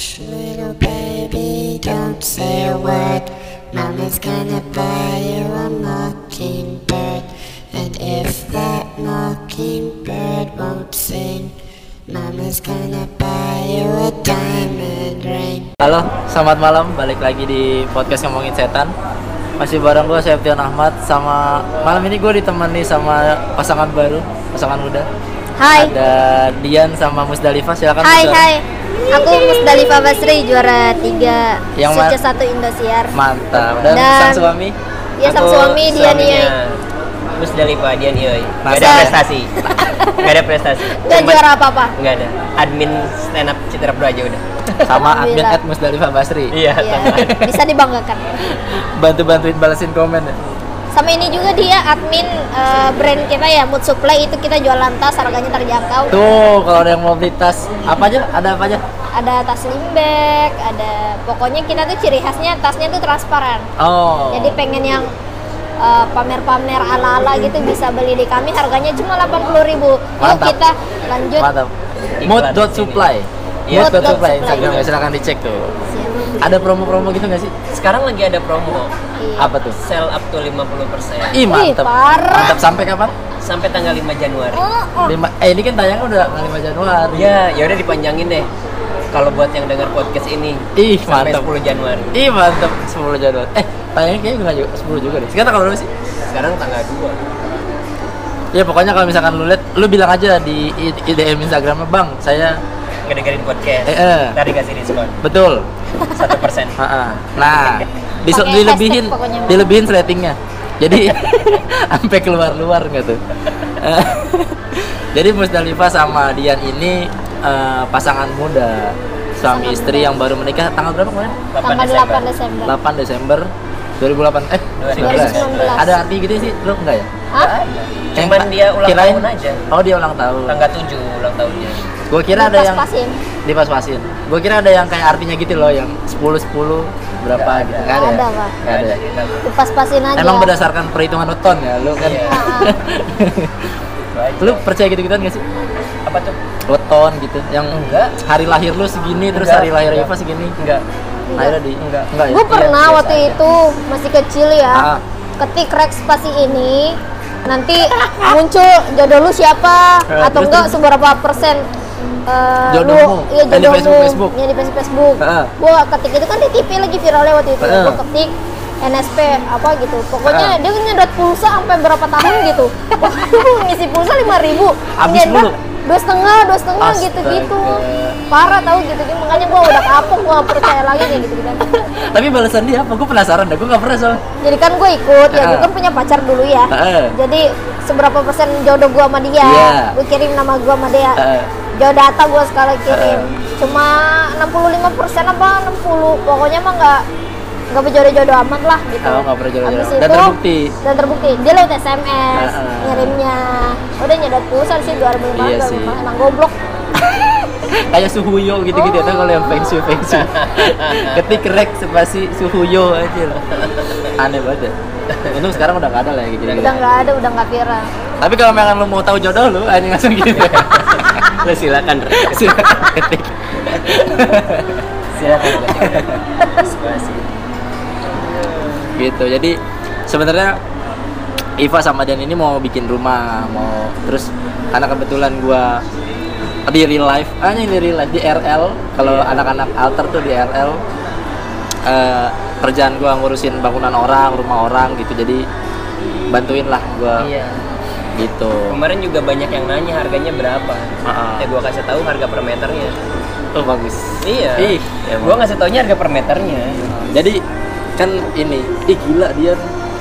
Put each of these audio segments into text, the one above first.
Hush, little baby, don't say a word. Mama's gonna buy you a mockingbird. And if that mockingbird won't sing, Mama's gonna buy you a diamond ring. Halo, selamat malam. Balik lagi di podcast ngomongin setan. Masih bareng gue Septian Ahmad sama malam ini gue ditemani sama pasangan baru, pasangan muda. Hai. Ada Dian sama Musdalifah. Silakan Hai hai. Aku Musdalifah Basri juara 3 Yang Suca ma- 1 Indosiar. Mantap. Dan, Dan- sang suami. Dia sang suami dia nih. Musdalifah dia nih Gak ada prestasi Gak ada prestasi Gak juara apa-apa. Nggak ada Admin stand up Citra Pro aja udah Sama admin at Musdalifah Basri. Iya Iya, bisa dibanggakan. Bantu-bantuin balesin komen. ya. Sama ini juga dia admin eh, brand kita ya Mood Supply itu kita jualan tas harganya terjangkau. Tuh, kalau ada yang mau beli tas, apa aja? Ada apa aja? Ada tas limbag, ada pokoknya kita tuh ciri khasnya tasnya tuh transparan. Oh. Jadi pengen yang eh, pamer-pamer ala-ala gitu bisa beli di kami harganya cuma 80.000 ribu. Yuk kita lanjut. Mantap. Mood dot supply. Iya. Instagram silakan dicek tuh. Ada promo-promo gitu nggak sih? Sekarang lagi ada promo Iya. Apa tuh? Sell up to 50% Ih mantep. parah. Mantap sampai kapan? Sampai tanggal 5 Januari Oh, oh. Lima, eh ini kan tayangnya udah 5 Januari. Ya ya udah dipanjangin deh Kalau buat yang dengar podcast ini Ih Sampai mantap. 10 Januari Ih mantap 10 Januari. Eh tayangnya kayaknya nggak juga 10 juga deh. Sekarang tanggal berapa sih? Sekarang tanggal 2 Ya pokoknya kalau misalkan lu lihat, lu bilang aja di I- I- DM Instagramnya bang, saya Ngedengerin podcast Eh, eh. Ntar dikasih diskon betul. 1% Ha-ha. Nah, Pakai dilebihin, dilebihin ratingnya. Jadi sampai keluar-luar nggak tuh? Eh, Jadi Musdalifah sama Dian ini eh, pasangan muda, suami Pasangan istri muda. yang baru menikah tanggal berapa kemarin? 8 Tanggal Desember 8 Desember. 8 Desember 2008 eh 19. 2019. Ada arti gitu sih, lu enggak ya? Hah? Cuman Yang- dia ulang kirain- tahun aja Oh, dia ulang tahun. Tanggal 7 ulang tahunnya Gua kira ada yang Pas-pasin. dipas-pasin. Gua kira ada yang kayak artinya gitu loh, yang 10 10 berapa gitu. ada. Nggak ada. Ya? ada, Pak. Nggak ada. Dipas-pasin aja. Emang berdasarkan perhitungan weton ya, lu kan. Iya. Lu percaya gitu-gituan gak sih? apa tuh Weton gitu. Yang Enggak. hari lahir lu segini terus hari lahir. Iva segini. enggak Akhirnya di Enggak. Enggak ya? Gue pernah biasa waktu aja. itu masih kecil ya. Ah. Ketik rek spasi ini nanti muncul jodoh lu siapa Ah, atau enggak seberapa persen eh, Jodohmu. lu iya Yang di jodohmu Facebook, Facebook. yang di Facebook Facebook gua ketik itu kan di TV lagi viralnya waktu itu Ah. gua ketik NSP apa gitu pokoknya Ah. dia nyedot pulsa sampai berapa tahun gitu ngisi pulsa lima ribu Habis mulu? Dua setengah dua setengah gitu gitu parah tahu gitu gitu makanya gua udah kapok gua nggak percaya lagi kayak gitu gitu Tapi balasan dia apa? Gue penasaran dah. Gue nggak pernah soalnya. jadi kan gue ikut ya gue Ah. kan punya pacar dulu ya Ah. jadi seberapa persen jodoh gue sama dia Iya. gue kirim nama gue sama dia jodoh data gue sekali kirim Ah. cuma 65 persen apa 60 pokoknya mah nggak nggak berjodoh-jodoh amat lah gitu Oh, nggak berjodoh-jodoh. Dan itu- terbukti. dan terbukti dia lewat SMS Ah, ah. ngirimnya udah nyedot pulsa sih 2005 Iya sih. emang goblok Kayak suhuyo gitu-gitu ya kalau yang feng shui. Ketik rek spasi suhuyo aja. Aneh banget. ya. Untung sekarang udah nggak ada lah ya gitu. udah nggak ada udah nggak viral Tapi kalau memang lu mau tahu jodoh lu, ini langsung gitu. lu silakan. Silakan ketik. silakan Spasi. Gitu. Jadi sebenarnya Iva sama Dan ini mau bikin rumah, mau terus karena kebetulan gua di real life, ah ini di real life di RL. Kalau Iya. anak-anak alter tuh di RL eh, kerjaan gua ngurusin bangunan orang, rumah orang gitu. Jadi bantuin lah gua iya gitu. kemarin juga banyak yang nanya harganya berapa Ah, ah. ya gua kasih tahu harga per meternya Oh bagus. iya Ih, gua ngasih taunya harga per meternya Jadi kan ini, ih gila dia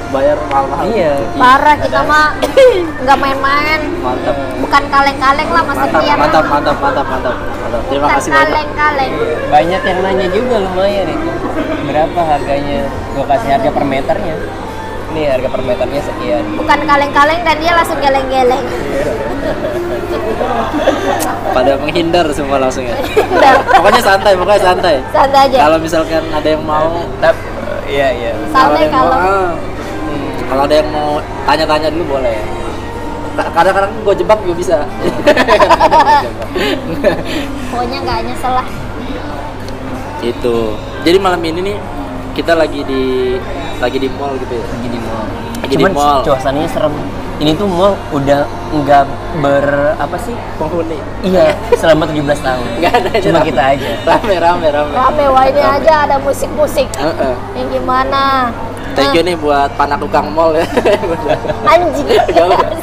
bayar mahal-mahal. Iya. Parah kita mah nggak main-main Mantap. bukan kaleng-kaleng lah mas Mantap, mantap, mantap, mantap, mantap, mantap. Terima Bukan kasih banyak. kaleng-kaleng banyak yang nanya juga lumayan itu berapa harganya gua kasih harga per meternya nih harga per meternya sekian bukan kaleng-kaleng dan dia langsung geleng-geleng Pada menghindar semua langsung ya. Pokoknya santai, pokoknya santai. santai aja Kalau misalkan ada yang mau, tapi iya iya santai ada yang mau, kalau hmm, kalau ada yang mau tanya-tanya dulu boleh. Ka- Kadang-kadang gue jebak juga bisa. pokoknya nggak nyesel lah Itu. Jadi malam ini nih kita lagi di lagi di mall gitu ya. lagi di mall Lagi di cuman mall. suasananya serem ini tuh mall udah nggak ber apa sih Penghuni. iya selama 17 tahun Enggak ada cuma rame. kita aja Rame rame rame. rame wah ini aja ada musik-musik Heeh. yang gimana Thank you nih buat panak tukang mall ya. anjing.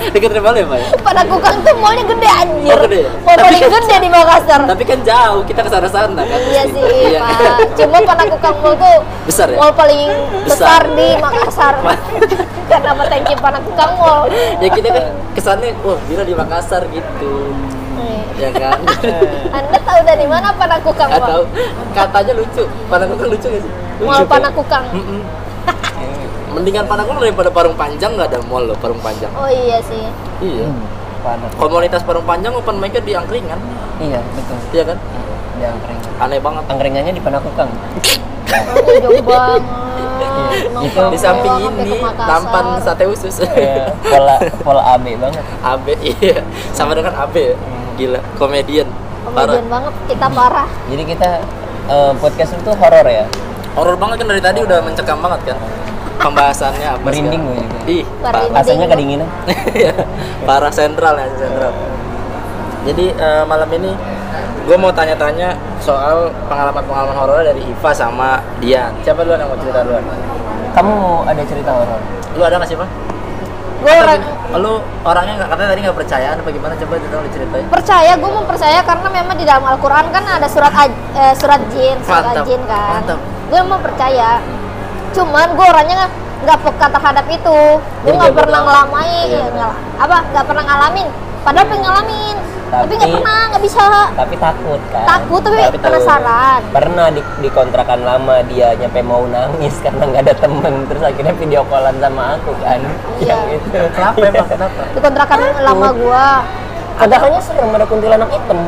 Deket dari mall ya, Pak? ya? pada kukang tuh mallnya gede anjir Oh, gede. mall Tapi paling kan- gede di Makassar Tapi kan jauh, kita ke sana-sana kan. iya sih Iya. pak cuma Panakukang Mall tuh Besar ya? mall paling besar, Besar. di Makassar kenapa thank you Panakukang Mall ya kita kan kesannya, wah gila di Makassar gitu. Nih. Ya kan? anda tahu dari mana Panakukang Nggak tahu. Mall Katanya lucu. Panak tukang lucu gak sih? Mall Lucu, kan? Panakukang Mm-mm. Mendingan Panakukang daripada Parung Panjang nggak ada mall loh Parung Panjang. oh iya sih Iya. Hmm. Komunitas Parung Panjang open mic di angkringan. iya betul Iya kan? di angkringan Aneh banget. angkringannya di Panakukang oh, jauh banget Itu Di samping ke ini tampan sate usus. Iya, pola pola AB banget AB iya sama dengan AB ya. Gila, komedian. Parah. Komedian banget kita parah jadi kita eh, podcast itu horor ya Horor banget kan dari tadi udah mencekam banget kan. Pembahasannya apa Merinding gue juga. Ih, rasanya kedinginan Iya, parah sentral ya sentral. Jadi eh, malam ini gue mau tanya-tanya soal pengalaman-pengalaman horor dari Iva sama Dian. Siapa duluan yang mau cerita duluan? kamu ada cerita horor Lu ada nggak sih, Pak? gue orang Lu orangnya nggak katanya tadi nggak percaya apa gimana? Coba dong diceritain. percaya gue mau percaya karena memang di dalam Al-Quran kan ada surat aj- eh, surat jin surat Mantap, jin kan mantap. gue mau percaya cuman gue orangnya nggak peka terhadap itu. Gue nggak pernah ngelamain Iya. ngel- apa nggak pernah ngalamin. Padahal pengen ngalamin tapi nggak pernah nggak bisa. tapi takut kan? Takut tapi, Tapi penasaran. Pernah di, di kontrakan lama dia nyampe mau nangis karena nggak ada temen. Terus akhirnya video callan sama aku kan? Iya. yang itu. Kenapa emang? Kenapa? di kontrakan lama gue kontrakannya serem ada kuntilanak hitam.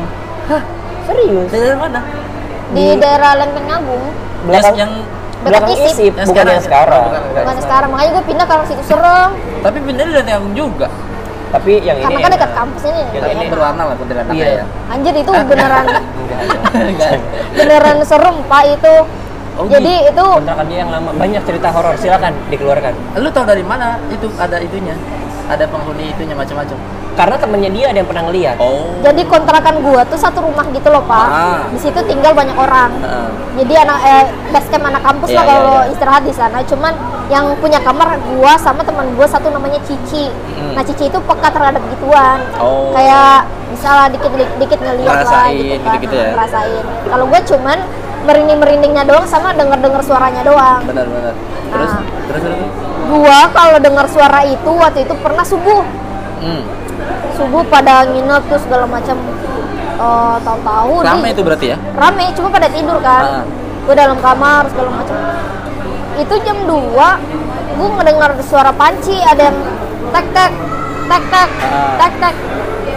Hah? serius? Dari mana? di daerah Lempeng Agung. Belakang yang belakang Dekat isip, Yang bukan yang sekarang bukan, bukan. bukan sekarang makanya gue pindah karena situ serem tapi pindah dari Tiagung juga. tapi yang ini karena kan enak. dekat kampus ini Yang ini berwarna lah kuntilanaknya Iya. ya. anjir itu beneran beneran serem pak itu Oh, jadi itu kontrakan dia yang lama banyak cerita horor silakan dikeluarkan Lu tau dari mana itu ada itunya? Ada penghuni itunya macam-macam. karena temennya dia ada yang pernah ngeliat Oh. jadi kontrakan gua tuh satu rumah gitu loh pak Ah. di situ tinggal banyak orang Heeh. jadi anak eh, base camp anak kampus Iya, lah kalau iya. istirahat di sana cuman yang punya kamar gua sama teman gua satu namanya Cici Mm. nah Cici itu peka terhadap gituan Oh. kayak misalnya dikit dikit ngeliat lah Ngerasain gitu kan gitu-gitu ya? ngerasain kalau gua cuman merinding merindingnya doang sama denger denger suaranya doang Benar-benar. Terus, Ah. terus, terus. Gua kalau dengar suara itu waktu itu pernah subuh Hmm. subuh pada nginep tuh segala macam eh, tahu-tahu di- Rame itu berarti ya? rame cuma pada tidur kan Ah. gue dalam kamar segala macam itu jam 2 gue ngedengar suara panci ada yang tek tek tek tek Ah. tek tek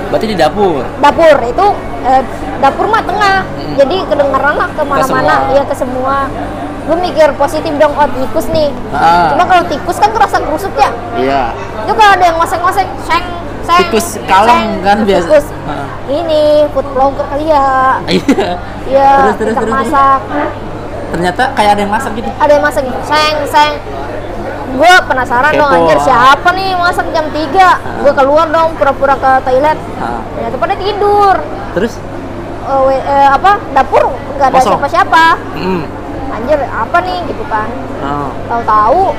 Berarti di dapur. dapur itu eh, dapur mah tengah Hmm. jadi kedengeran lah ke mana-mana iya ke semua gue mikir positif dong oh tikus nih Ah. cuma kalau tikus kan kerasa kerusuk ya Iya. itu kalau ada yang ngoseng-ngoseng seng seng Tikus kalem seng. kan biasa. tikus Ah. ini food vlogger kali ya Iya. Iya, Terus, terus, terus, masak Ternyata kayak ada yang masak gitu. ada yang masak gitu seng seng gue penasaran dong Kepo, anjir ah. siapa nih masak jam 3 gue keluar dong pura-pura ke toilet Ah. ternyata pada tidur Terus? Eh, we- eh, apa dapur nggak ada siapa-siapa Hmm. Anjir apa nih gitu kan. Oh. tahu-tahu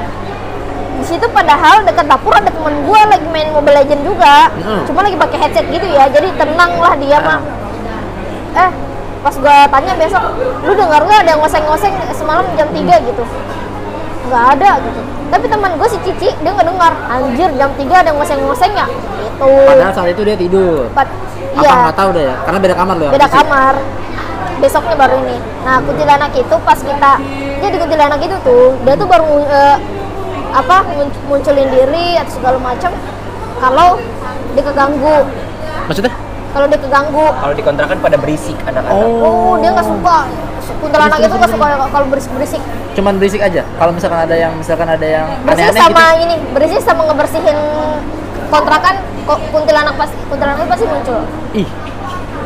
di situ padahal dekat dapur ada teman gue lagi main Mobile Legend juga. Hmm. cuma lagi pakai headset gitu ya jadi tenang lah dia mah eh pas gue tanya besok lu dengar nggak ada yang ngoseng-ngoseng semalam jam 3 gitu. Nggak ada gitu. Tapi teman gue si Cici dia nggak dengar anjir jam 3 ada yang ngoseng-ngoseng ya? Itu Padahal saat itu dia tidur. Pat- Apa nggak tahu deh ya? Karena beda kamar loh. beda kamar besoknya baru ini nah kuntilanak itu pas kita jadi kuntilanak itu tuh dia tuh baru eh, apa mun- munculin diri atau segala macam kalau dia keganggu Maksudnya? kalau dia keganggu kalau di kontrakan pada berisik anak-anak oh dia nggak suka kuntilanak itu nggak suka kalau berisik berisik Cuman berisik aja. Kalau misalkan ada yang misalkan ada yang bersih aneh-aneh sama gitu. ini bersih sama ngebersihin kontrakan kok kuntilanak pasti kuntilanak pasti muncul Ih.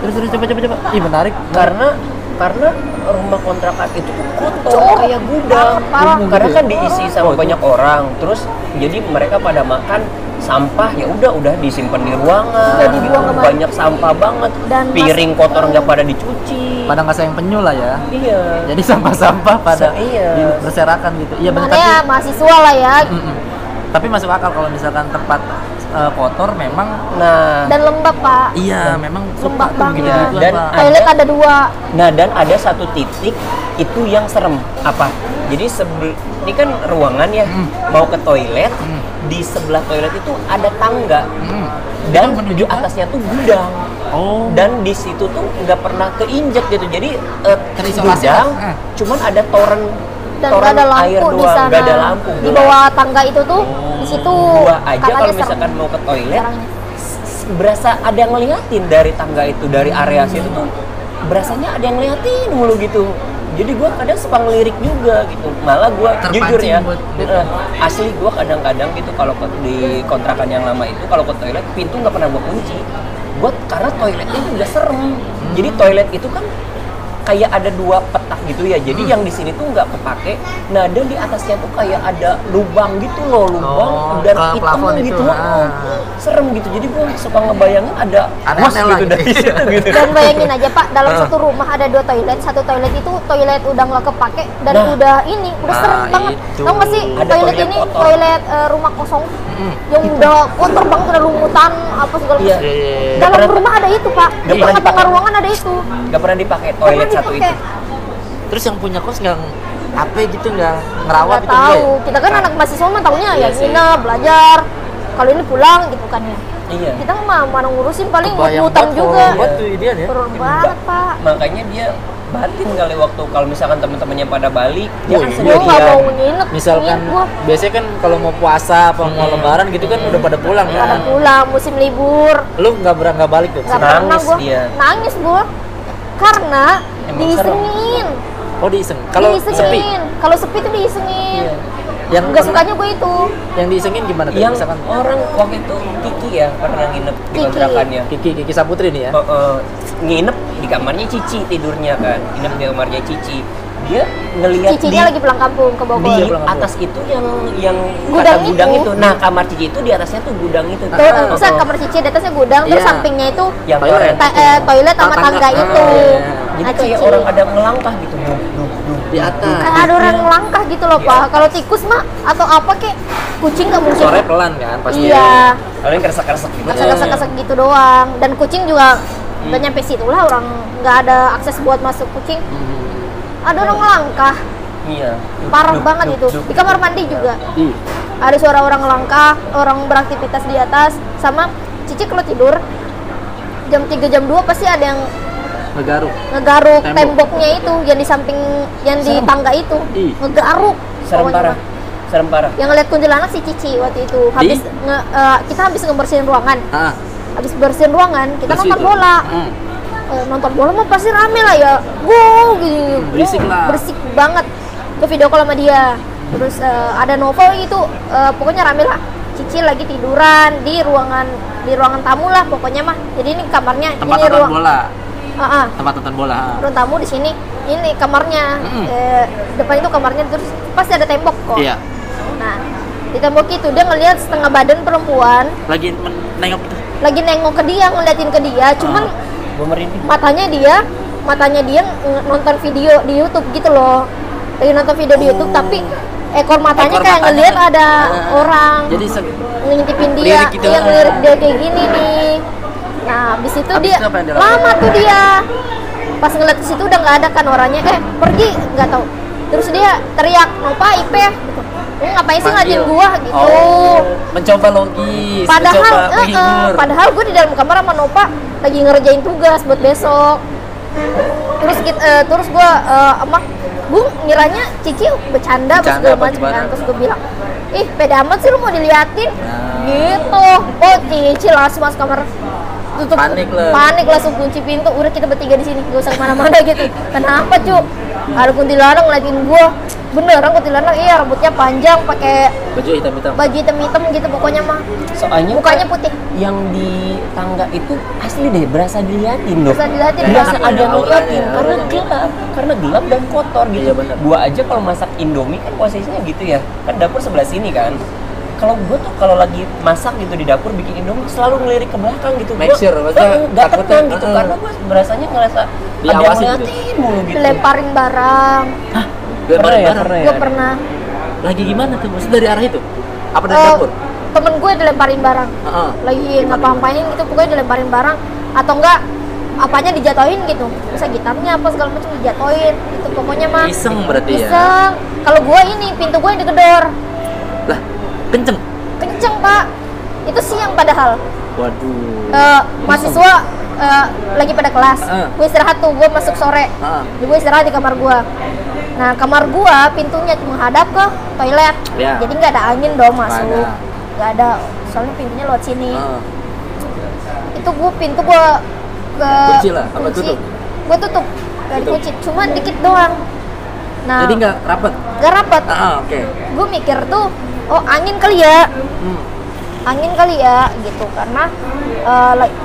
Terus terus coba coba coba. Ih menarik. karena karena rumah kontrakan itu kotor kayak gudang. Parah, parah. karena kan diisi sama banyak orang. Terus jadi mereka pada makan sampah ya udah udah disimpan di ruangan. Udah dibuang gitu. banyak sampah banget. Dan mas- piring kotor nggak pada dicuci. Pada nggak sayang penyu lah ya. Iya. Jadi sampah-sampah pada Sa- iya. berserakan gitu. Iya benar ya mahasiswa lah ya. Mm-mm. tapi masuk akal kalau misalkan tempat eh, kotor memang nah dan lembab pak iya memang suka Lembab tuh banget. gitu Dan toilet ada dua Nah dan ada satu titik itu yang serem apa? Jadi sebel ini kan ruangan ya Hmm. mau ke toilet Hmm. di sebelah toilet itu ada tangga Hmm. dan Itu menuju atasnya tuh gudang oh dan di situ tuh nggak pernah keinjek gitu jadi eh, Terisolasi gudang. Ah. cuman ada toren dan toren gak ada air lampu di doang sana. nggak ada lampu di gelap. bawah tangga itu tuh di situ gua aja kalau serem. misalkan mau ke toilet berasa ada yang ngeliatin dari tangga itu dari area situ tuh. Berasanya ada yang ngeliatin mulu gitu. Jadi gua kadang suka ngelirik juga gitu. Malah gua Terpancing jujur ya buat- eh, asli gua kadang-kadang gitu kalau di kontrakan yang lama itu kalau ke toilet pintu nggak pernah gua kunci. Gua karena toiletnya itu udah serem. Jadi toilet itu kan kayak ada dua petak gitu ya jadi Hmm. yang di sini tuh nggak kepake nah dan di atasnya tuh kayak ada lubang gitu loh lubang Oh, dan hitam plafon itu, gitu ah. serem gitu jadi gue suka ngebayangin ada lah gitu gitu. dari situ gitu dan bayangin aja pak dalam Ah. satu rumah ada dua toilet satu toilet itu toilet udah nggak kepake dan Nah. udah ini udah Nah, serem banget tau gak sih Ada toilet, toilet ini kotor. toilet eh, rumah kosong Mm. yang udah kotor banget udah lumutan apa segala Iya. macam Iya, iya, dalam rumah ada itu pak Nggak di pernah tengah-tengah dipakai. ruangan ada itu nggak pernah dipakai toilet satu itu. terus yang punya kos nggak apa gitu nggak ngerawat nggak gitu tahu. Dia? kita kan anak mahasiswa mah taunya Iya ya nginep belajar. Kalau ini pulang gitu kan ya. Iya. Kita mah mana ngurusin paling ngutang banget juga. tuh dia. Ya banget pak. makanya dia batin kali waktu kalau misalkan teman-temannya pada balik dia Oh, kan iya. gue nggak mau sendirian nginep misalkan gua. biasanya kan kalau mau puasa apa mau Hmm. lebaran gitu kan udah pada pulang pada kan? pulang musim libur. Lu nggak berang nggak balik tuh? Nangis dia. nangis gue karena Emang diisengin. Oh diiseng. Kalau sepi? Kalau sepi tuh diisengin. Iya. yang nggak sukanya gue itu. yang diisengin gimana tuh yang misalkan? orang waktu itu Kiki ya pernah nginep di kontrakannya. Kiki Kiki Saputri nih ya. Eh, eh, nginep di kamarnya Cici tidurnya kan. Nginep di kamarnya Cici dia ngelihat di cicinya lagi pulang kampung ke di Bogor Iya, pulang kampung. atas itu yang yang Gudang kata gudang itu. itu. Nah, kamar Cici itu di atasnya tuh gudang itu. tuh Ah, oh, kamar cici di atasnya gudang terus Iya. sampingnya itu yang Toilet. ta- eh, toilet sama tangga tangga. itu Ah, iya. Jadi Nah, kayak orang ada melangkah gitu. Duh, duh, duh. di atas kayak ada orang langkah gitu loh Di pak kalau tikus mah atau apa kek kucing nggak mungkin sore pelan kan pasti iya Kalian keresek-keresek gitu. kesek-kesek gitu doang dan kucing juga Hmm. nggak nyampe situ lah orang nggak ada akses buat masuk kucing Hmm. Ada orang langkah Iya. Parah duh, banget duh, itu duh. di kamar mandi juga Ih, ada suara orang langkah orang beraktivitas di atas sama Cici kalau tidur jam 3 jam 2 pasti ada yang ngegaruk ngegaruk Tembok. temboknya itu yang di samping yang di Serem. tangga itu Ih. ngegaruk Serem parah. Serem parah. yang ngeliat kuntilanak si Cici waktu itu habis nge- eh, kita habis ngebersihin ruangan ah habis bersihin ruangan kita nonton bola Hmm. Eh, nonton bola mah pasti rame lah ya. Wow gini Hmm, berisik lah. berisik banget. Gue video call sama dia. Terus eh, ada novel gitu eh, pokoknya rame lah. Cici lagi tiduran di ruangan di ruangan tamu lah pokoknya mah. Jadi ini kamarnya tempat ini nonton ruang bola. Ah, ah. tempat nonton bola ruang tamu di sini ini kamarnya. Mm. Eh, depan itu kamarnya terus pasti ada tembok kok. Iya. Nah di tembok itu dia ngelihat setengah badan perempuan. Lagi nengok itu lagi nengok ke dia ngeliatin ke dia. Cuman Ah. Gue merinding. matanya dia matanya dia nonton video di YouTube gitu loh. Lagi nonton video di YouTube tapi ekor matanya Ekor kayak matanya. ngelihat ada Ah. orang jadi ngintipin dia. Gitu. dia ngelirik dia kayak gini nih. Nah habis itu Habis dia itu yang dia lama tuh dia. Pas ngeliat situ udah nggak ada kan orangnya. Eh pergi nggak tahu. Terus dia teriak Nova Ipe gitu lu ngapain sih ngeliatin Panggil. gua gitu? Oh mencoba logis padahal mencoba eh, eh, menghibur. padahal gue di dalam kamar sama Nova lagi ngerjain tugas buat besok. Terus kita eh, terus gue emak gue ngiranya Cici bercanda Bercanda gue apa macam kan terus gue bilang ih pede amat sih lu mau diliatin. Nah. gitu. Oh Cici langsung masuk kamar tutup Panik lah. panik langsung kunci pintu udah kita bertiga di sini gak usah ke mana-mana gitu kenapa cu ada kuntilanak ngeliatin gua beneran kuntilanak iya rambutnya panjang pakai baju hitam hitam baju hitam-hitam gitu pokoknya mah Soalnya mukanya Kak, putih yang di tangga itu asli deh berasa diliatin loh. Berasa diliatin, berasa ada yang Auranya, ngeliatin karena auranya. gelap, karena gelap dan kotor gitu. Iya, benar. Gua aja kalau masak Indomie kan posisinya gitu ya. Kan dapur sebelah sini kan. Kalau gua tuh kalau lagi masak gitu di dapur bikin Indomie selalu ngelirik ke belakang gitu. Make Gua- sure, maksudnya Eh, nggak takutnya, tenang gitu eh. karena gua berasanya ngerasa ada yang gitu. ngeliatin mulu gitu. dilemparin barang. Pernah ya, Barang. pernah ya. gua pernah. Lagi gimana tuh? Maksud dari arah itu? Apa dari eh, dapur? temen gue dilemparin barang. Heeh. lagi ngapa-ngapain gitu pokoknya dilemparin barang. Atau enggak apanya dijatohin gitu. Bisa gitarnya apa segala macam dijatohin itu pokoknya mah. Iseng berarti ya? Iseng. Kalau gua ini pintu gue digedor kenceng. Kenceng pak. Itu siang padahal. Waduh. Eh, mahasiswa eh, lagi pada kelas. Ah. gue istirahat tuh gue masuk sore. Ah. gue istirahat di kamar gue nah kamar gue pintunya menghadap ke toilet. Ya. jadi nggak ada angin dong masuk. ada. nggak ada. Soalnya pintunya lewat sini. Heeh. itu gue pintu gue ke Kunci lah, apa tutup? gue tutup. Gak dikunci cuma dikit doang. Nah. Jadi nggak rapet? Nggak rapat ah oke. Gue mikir tuh oh angin kali ya? Hmm. angin kali ya gitu. Karena eh, like-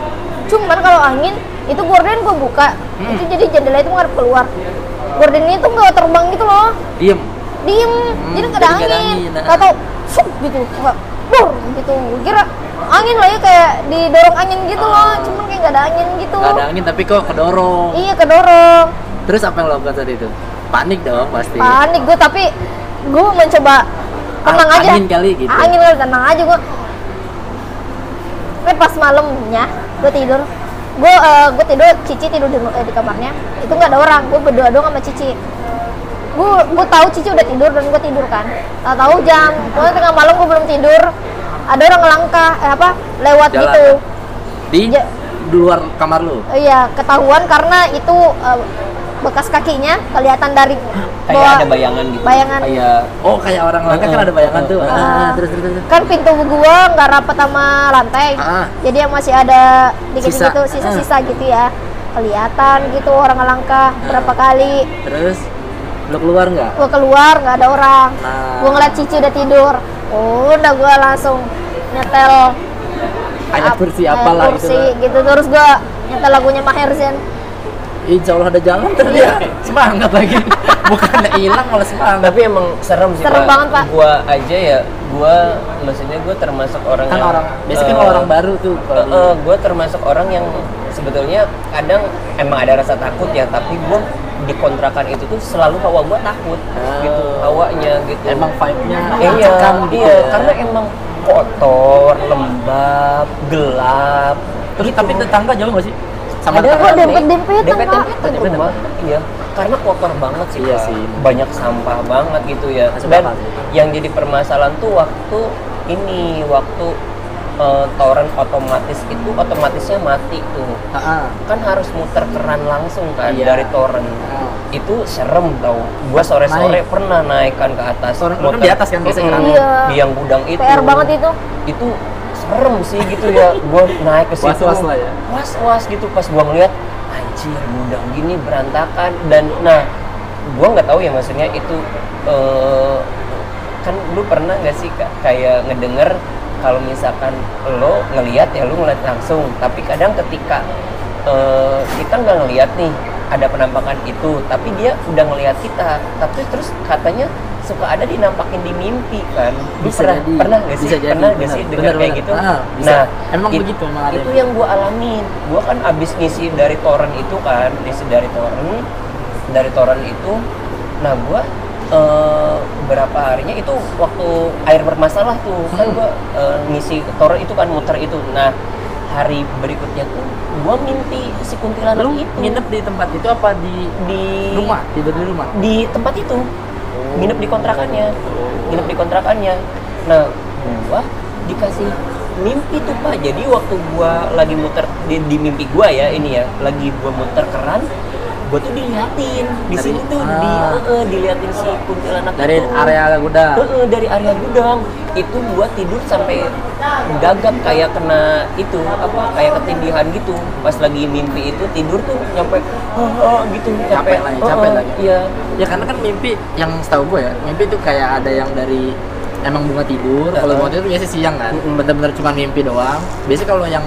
cuman kalau angin itu gorden gue buka. Hmm. itu jadi jendela itu ngadep keluar. Gordennya itu nggak terbang gitu loh. Diem. Diem. Jadi nggak ada jadi nggak ada angin. angin, nah. nggak tau sup gitu. Nggak bur gitu. Kira angin lah ya kayak didorong angin gitu loh. Ah. cuman kayak nggak ada angin gitu. Nggak ada angin tapi kok kedorong? Iya kedorong. Terus apa yang lo lakukan saat itu? Panik dong pasti. Panik gue tapi gue mencoba tenang Ah, aja. angin kali gitu. angin kali. Tenang aja gue tapi pas malamnya gue tidur. Gue gue tidur cici tidur di, eh, di kamarnya. Itu nggak ada orang. Gue berdua doang sama cici. Gue gue tahu cici udah tidur dan gue tidur kan. Tak tahu jam. Gue tengah malam gue belum tidur. Ada orang ngelangkah eh apa lewat Jalan. gitu. di Ja- di luar kamar lu? Iya ketahuan karena itu eh, bekas kakinya kelihatan dari Kayak bawah- ada bayangan gitu. bayangan. Kayak oh kayak orang langka kan ada bayangan tuh. Ah. ah, terus terus terus. Kan pintu gua nggak rapat sama lantai. Ah. jadi yang masih ada dikit Sisa. gitu sisa-sisa gitu ya. Kelihatan gitu orang ngelangkah berapa kali. Terus lo keluar nggak? Gua keluar nggak ada orang. Nah. gua ngeliat cici udah tidur. Oh, udah gua langsung nyetel ayat ap- kursi ayat apalah kursi, gitu gitu. Terus gua nyetel lagunya Maher Zain Insya Allah ada jalan terus Iya. dia semangat lagi bukannya hilang malah semangat tapi emang serem sih Serem Pak. banget, Pak. gua aja ya gua maksudnya gua termasuk orang kan yang orang biasanya kan eh, kalau orang baru tuh kalau Eh, di- eh, gue termasuk orang yang sebetulnya kadang emang ada rasa takut ya tapi gue di kontrakan itu tuh selalu hawa gue takut Oh. gitu hawanya gitu emang vibe-nya iya mencekam gitu iya ya. karena emang kotor lembab gelap terus tapi tetangga jauh nggak sih sama ada kok dempet-dempetan, dempet Pak. dempetan rumah iya karena kotor banget sih Iya sih. banyak sampah banget gitu ya dan yang jadi permasalahan tuh waktu ini waktu eh, toren otomatis itu otomatisnya mati tuh Ah, ah. kan harus muter keran langsung kan Iya. dari toren Ah. itu serem tau gua sore sore Naik. pernah naik kan ke atas Toren- kan muter. di atas kan biasanya. Iya. di yang gudang itu PR banget itu itu serem sih gitu ya. Gua naik ke situ. Was-was lah ya. was was gitu. Pas gua ngeliat anjir gudang gini berantakan. Dan nah gua nggak tahu ya maksudnya itu eh, kan lu pernah nggak sih kayak ngedenger kalau misalkan lo ngelihat ya lu ngeliat langsung. Tapi kadang ketika eh, kita nggak ngelihat nih ada penampakan itu tapi dia udah ngelihat kita. Tapi terus katanya suka ada dinampakin di mimpi kan. Bisa pernah jadi. pernah nggak sih? Bisa jadi, pernah nggak benar. sih dengar kayak gitu? Ah, bisa. nah Emang it- begitu, ada itu yang gua alamin. Gua kan abis ngisi dari torrent itu kan ngisi dari torrent dari torrent itu nah gua eh, berapa harinya itu waktu air bermasalah tuh. Kan Hmm. gua eh, ngisi torrent itu kan muter itu. Nah hari berikutnya tuh gua mimpi si kuntilanak lu itu. nginep di tempat itu apa? Di di rumah? Tidur di rumah? di tempat itu nginep di kontrakannya. Nginep di kontrakannya. Nah gua dikasih mimpi tuh pak. Jadi waktu gua lagi muter di, di mimpi gua ya ini ya. Lagi gua muter keran gue tuh diliatin. Di Dari- sini tuh di ah. eh, eh, diliatin si kuntilanak dari itu. area gudang. Eh, dari area gudang. Itu gua tidur sampai gagap kayak kena itu apa kayak ketindihan gitu. Pas lagi mimpi itu tidur tuh nyampe "Ah, ah," gitu Capek lah ya, "Ah, capek ah." lagi. iya. Ya karena kan mimpi yang setahu gue ya mimpi itu kayak ada yang dari emang bunga tidur. Kalau bunga tidur biasanya siang kan. Bener-bener cuma mimpi doang. Biasanya kalau yang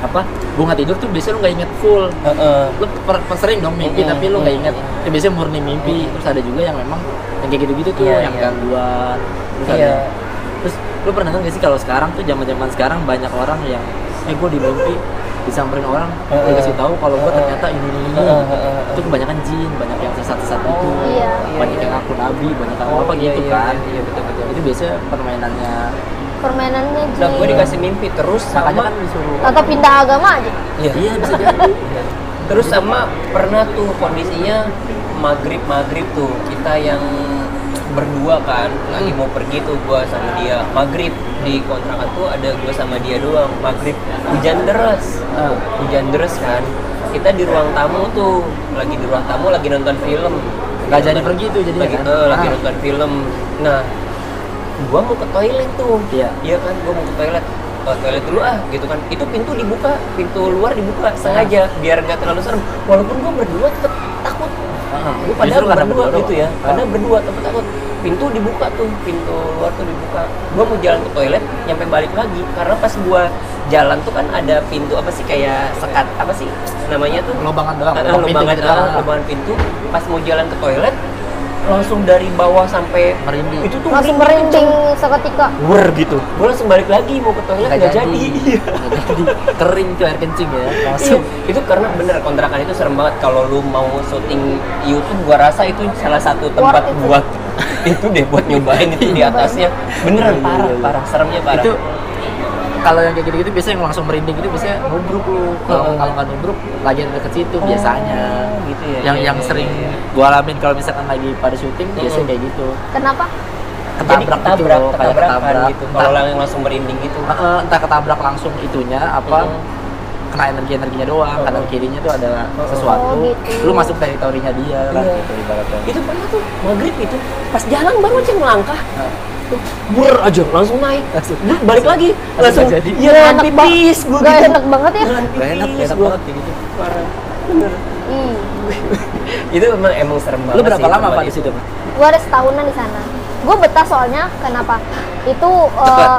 apa bunga tidur tuh biasanya lu nggak inget full eh. lu per, per- sering dong mimpi tapi lu nggak inget ya, biasanya murni mimpi terus ada juga yang memang yang kayak gitu-gitu tuh Iya, yang iya. gangguan terus Iya. ada terus lu pernah nggak sih kalau sekarang tuh zaman-zaman sekarang banyak orang yang eh gue di mimpi disamperin orang Heeh. dikasih tahu kalau gue ternyata ini ini ini Heeh, heeh, heeh. itu kebanyakan jin banyak yang sesat-sesat itu Oh, Iya. banyak yang aku nabi banyak yang Oh, apa iya, gitu iya, kan iya, iya, betul, betul. itu biasanya permainannya permainannya nah gue Ji dikasih mimpi terus makanya sama kan disuruh. Atau pindah agama aja. Iya. Iya bisa jadi. Terus sama pernah tuh kondisinya maghrib maghrib tuh. Kita yang berdua kan lagi mau pergi tuh gua sama dia. Maghrib di kontrakan tuh ada gua sama dia doang. Maghrib hujan deras. Ah. hujan deras kan. Kita di ruang tamu tuh. Lagi di ruang tamu lagi nonton film. Nggak jadi pergi tuh jadi lagi kan? eh, lagi Ah. nonton film. Nah gua mau ke toilet tuh. Iya. iya kan gua mau ke toilet. Ke toilet dulu ah gitu kan. Itu pintu dibuka pintu luar dibuka sengaja biar nggak terlalu serem. Walaupun gua berdua tetap takut. Ah. Gua padahal berdua, berdua gitu ya. doang. karena Ah. berdua tetap takut. Pintu dibuka tuh pintu luar tuh dibuka. Gua mau jalan ke toilet nyampe balik lagi. Karena pas gua jalan tuh kan ada pintu apa sih kayak sekat apa sih namanya tuh? Lobangan doang, Ah, ah, lubangan ah, lubangan pintu. Pas mau jalan ke toilet langsung dari bawah sampai Merinding. itu tuh langsung merinding. seketika. Wer gitu. Gue langsung balik lagi mau ke toilet nggak jadi. jadi. Iya. Kering tuh air kencing ya. Iya, langsung itu karena bener kontrakan itu serem banget. Kalau lu mau syuting YouTube gua rasa itu salah satu tempat buat itu deh buat nyobain itu di atasnya. Beneran parah parah. Seremnya parah. Itu kalau yang kayak gitu-gitu biasanya yang langsung merinding itu biasanya nubruk lu kalau Heeh. kalau nggak nubruk lagi ada deket situ biasanya. Oh, gitu ya. Yang Iya, yang iya, sering iya. gua alamin kalau misalkan lagi pada syuting biasanya kayak gitu. Kenapa? Jadi ketabrak, ketabrak gitu loh, kayak ketabrakan ketabrak. gitu. Entah, kalau yang langsung merinding gitu. Heeh, entah ketabrak langsung itunya apa Hmm. kena energi energinya doang. Heeh. kanan kirinya tuh ada sesuatu. Oh, gitu. lu masuk teritorinya dia lah Iya. gitu ibaratnya. Itu pernah tuh maghrib itu. Pas jalan baru aja melangkah bur aja langsung naik. Langsung. Balik lagi. Langsung langsung jadi. iya enak pipis ba- gua gak gitu. enak banget ya. Enak enak gua. banget kayak gitu. parah. Bener. Ih, itu emang emang serem banget lu berapa sih lama pak? di itu. situ Pak? gue ada setahunan di sana. Gue betah soalnya kenapa? Itu eh,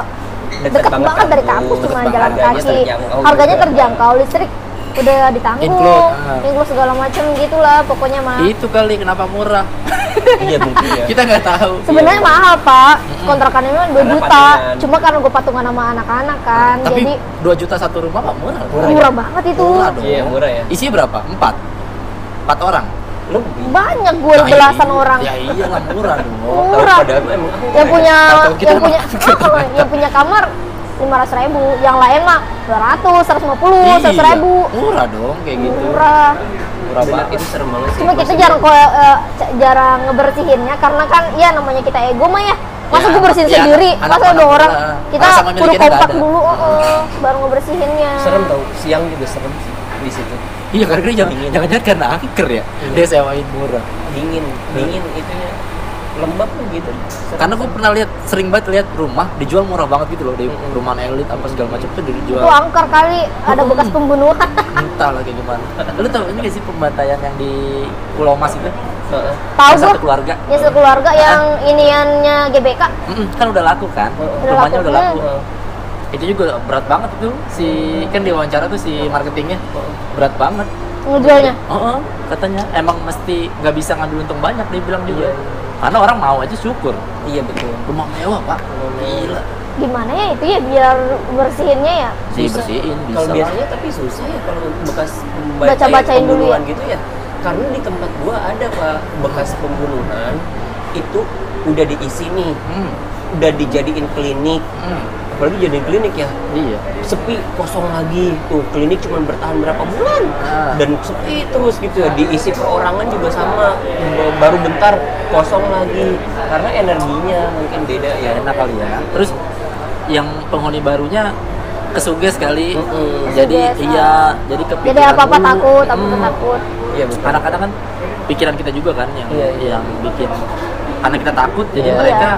Deket dekat banget banget dari kampus, deket cuma banget. jalan kaki. terjangkau harganya terjangkau listrik udah ditanggung Include, ah. include segala macam gitulah pokoknya mah itu kali kenapa murah iya mungkin ya kita nggak tahu sebenarnya mahal pak kontrakannya memang 2 Karena juta patungan. cuma karena gue patungan sama anak-anak kan tapi jadi 2 juta satu rumah mah murah loh. Murah ya? murah banget itu Murah dong. Iya, murah ya. Isinya berapa? Empat. Empat orang. lebih banyak gue Nah, belasan iya. orang Ya iyalah murah dong. murah yang punya yang punya Ah, yang punya kamar lima ratus ribu yang lain mah dua ratus seratus lima puluh seratus Iya, ribu Murah dong kayak gitu. murah Murah banget. itu serem banget sih. cuma kita jarang ko- eh, c- jarang ngebersihinnya karena kan ya namanya kita ego mah ya masa Ya, gue bersihin ya, sendiri anak- masa ada anak orang kita kudu kompak dulu oh, oh, baru ngebersihinnya serem tau siang juga serem sih di situ Iya karena jangan Dingin. jangan jangan karena angker ya. Iya. Dia sewain murah. dingin dingin itunya lembab tuh gitu Serem. Karena gue pernah lihat sering banget lihat rumah dijual murah banget gitu loh di Mm-mm. rumah elit apa segala macam tuh dijual itu angker kali ada bekas pembunuhan entah lah kayak gimana. Lu tau ini gak sih pembantaian yang di Pulau Mas itu? Heeh. tahu satu gue keluarga. ya sekeluarga yang iniannya GBK kan udah laku kan? Udah Rumahnya laku. udah laku. Heeh. Itu juga berat banget itu si kan di wawancara tuh si marketingnya berat banget. ngejualnya Oh, katanya emang mesti nggak bisa ngambil untung banyak dia bilang juga. Karena orang mau aja syukur. iya betul Rumah mewah pak. Gila. gimana ya itu ya biar bersihinnya ya Sih Bisa. bersihin bisa. kalau biasanya tapi susah ya kalau bekas Baca-bacain dulu ya? pembunuhan gitu ya karena di tempat gua ada pak bekas pembunuhan itu udah diisi nih Hmm, udah dijadiin klinik hmm, apalagi jadiin klinik ya iya. sepi kosong lagi tuh klinik cuma bertahan berapa bulan Ah. dan sepi terus gitu ya diisi perorangan juga sama baru bentar kosong lagi karena energinya mungkin beda ya enak kali ya. Terus yang penghuni barunya kesuges kali. Mm-mm. Jadi Kesuges, iya, jadi kepikiran jadi apa apa takut apa apa Mm. takut Iya, betul. kadang-kadang kan pikiran kita juga kan yang Iya, iya. yang bikin karena kita takut jadi Iya. mereka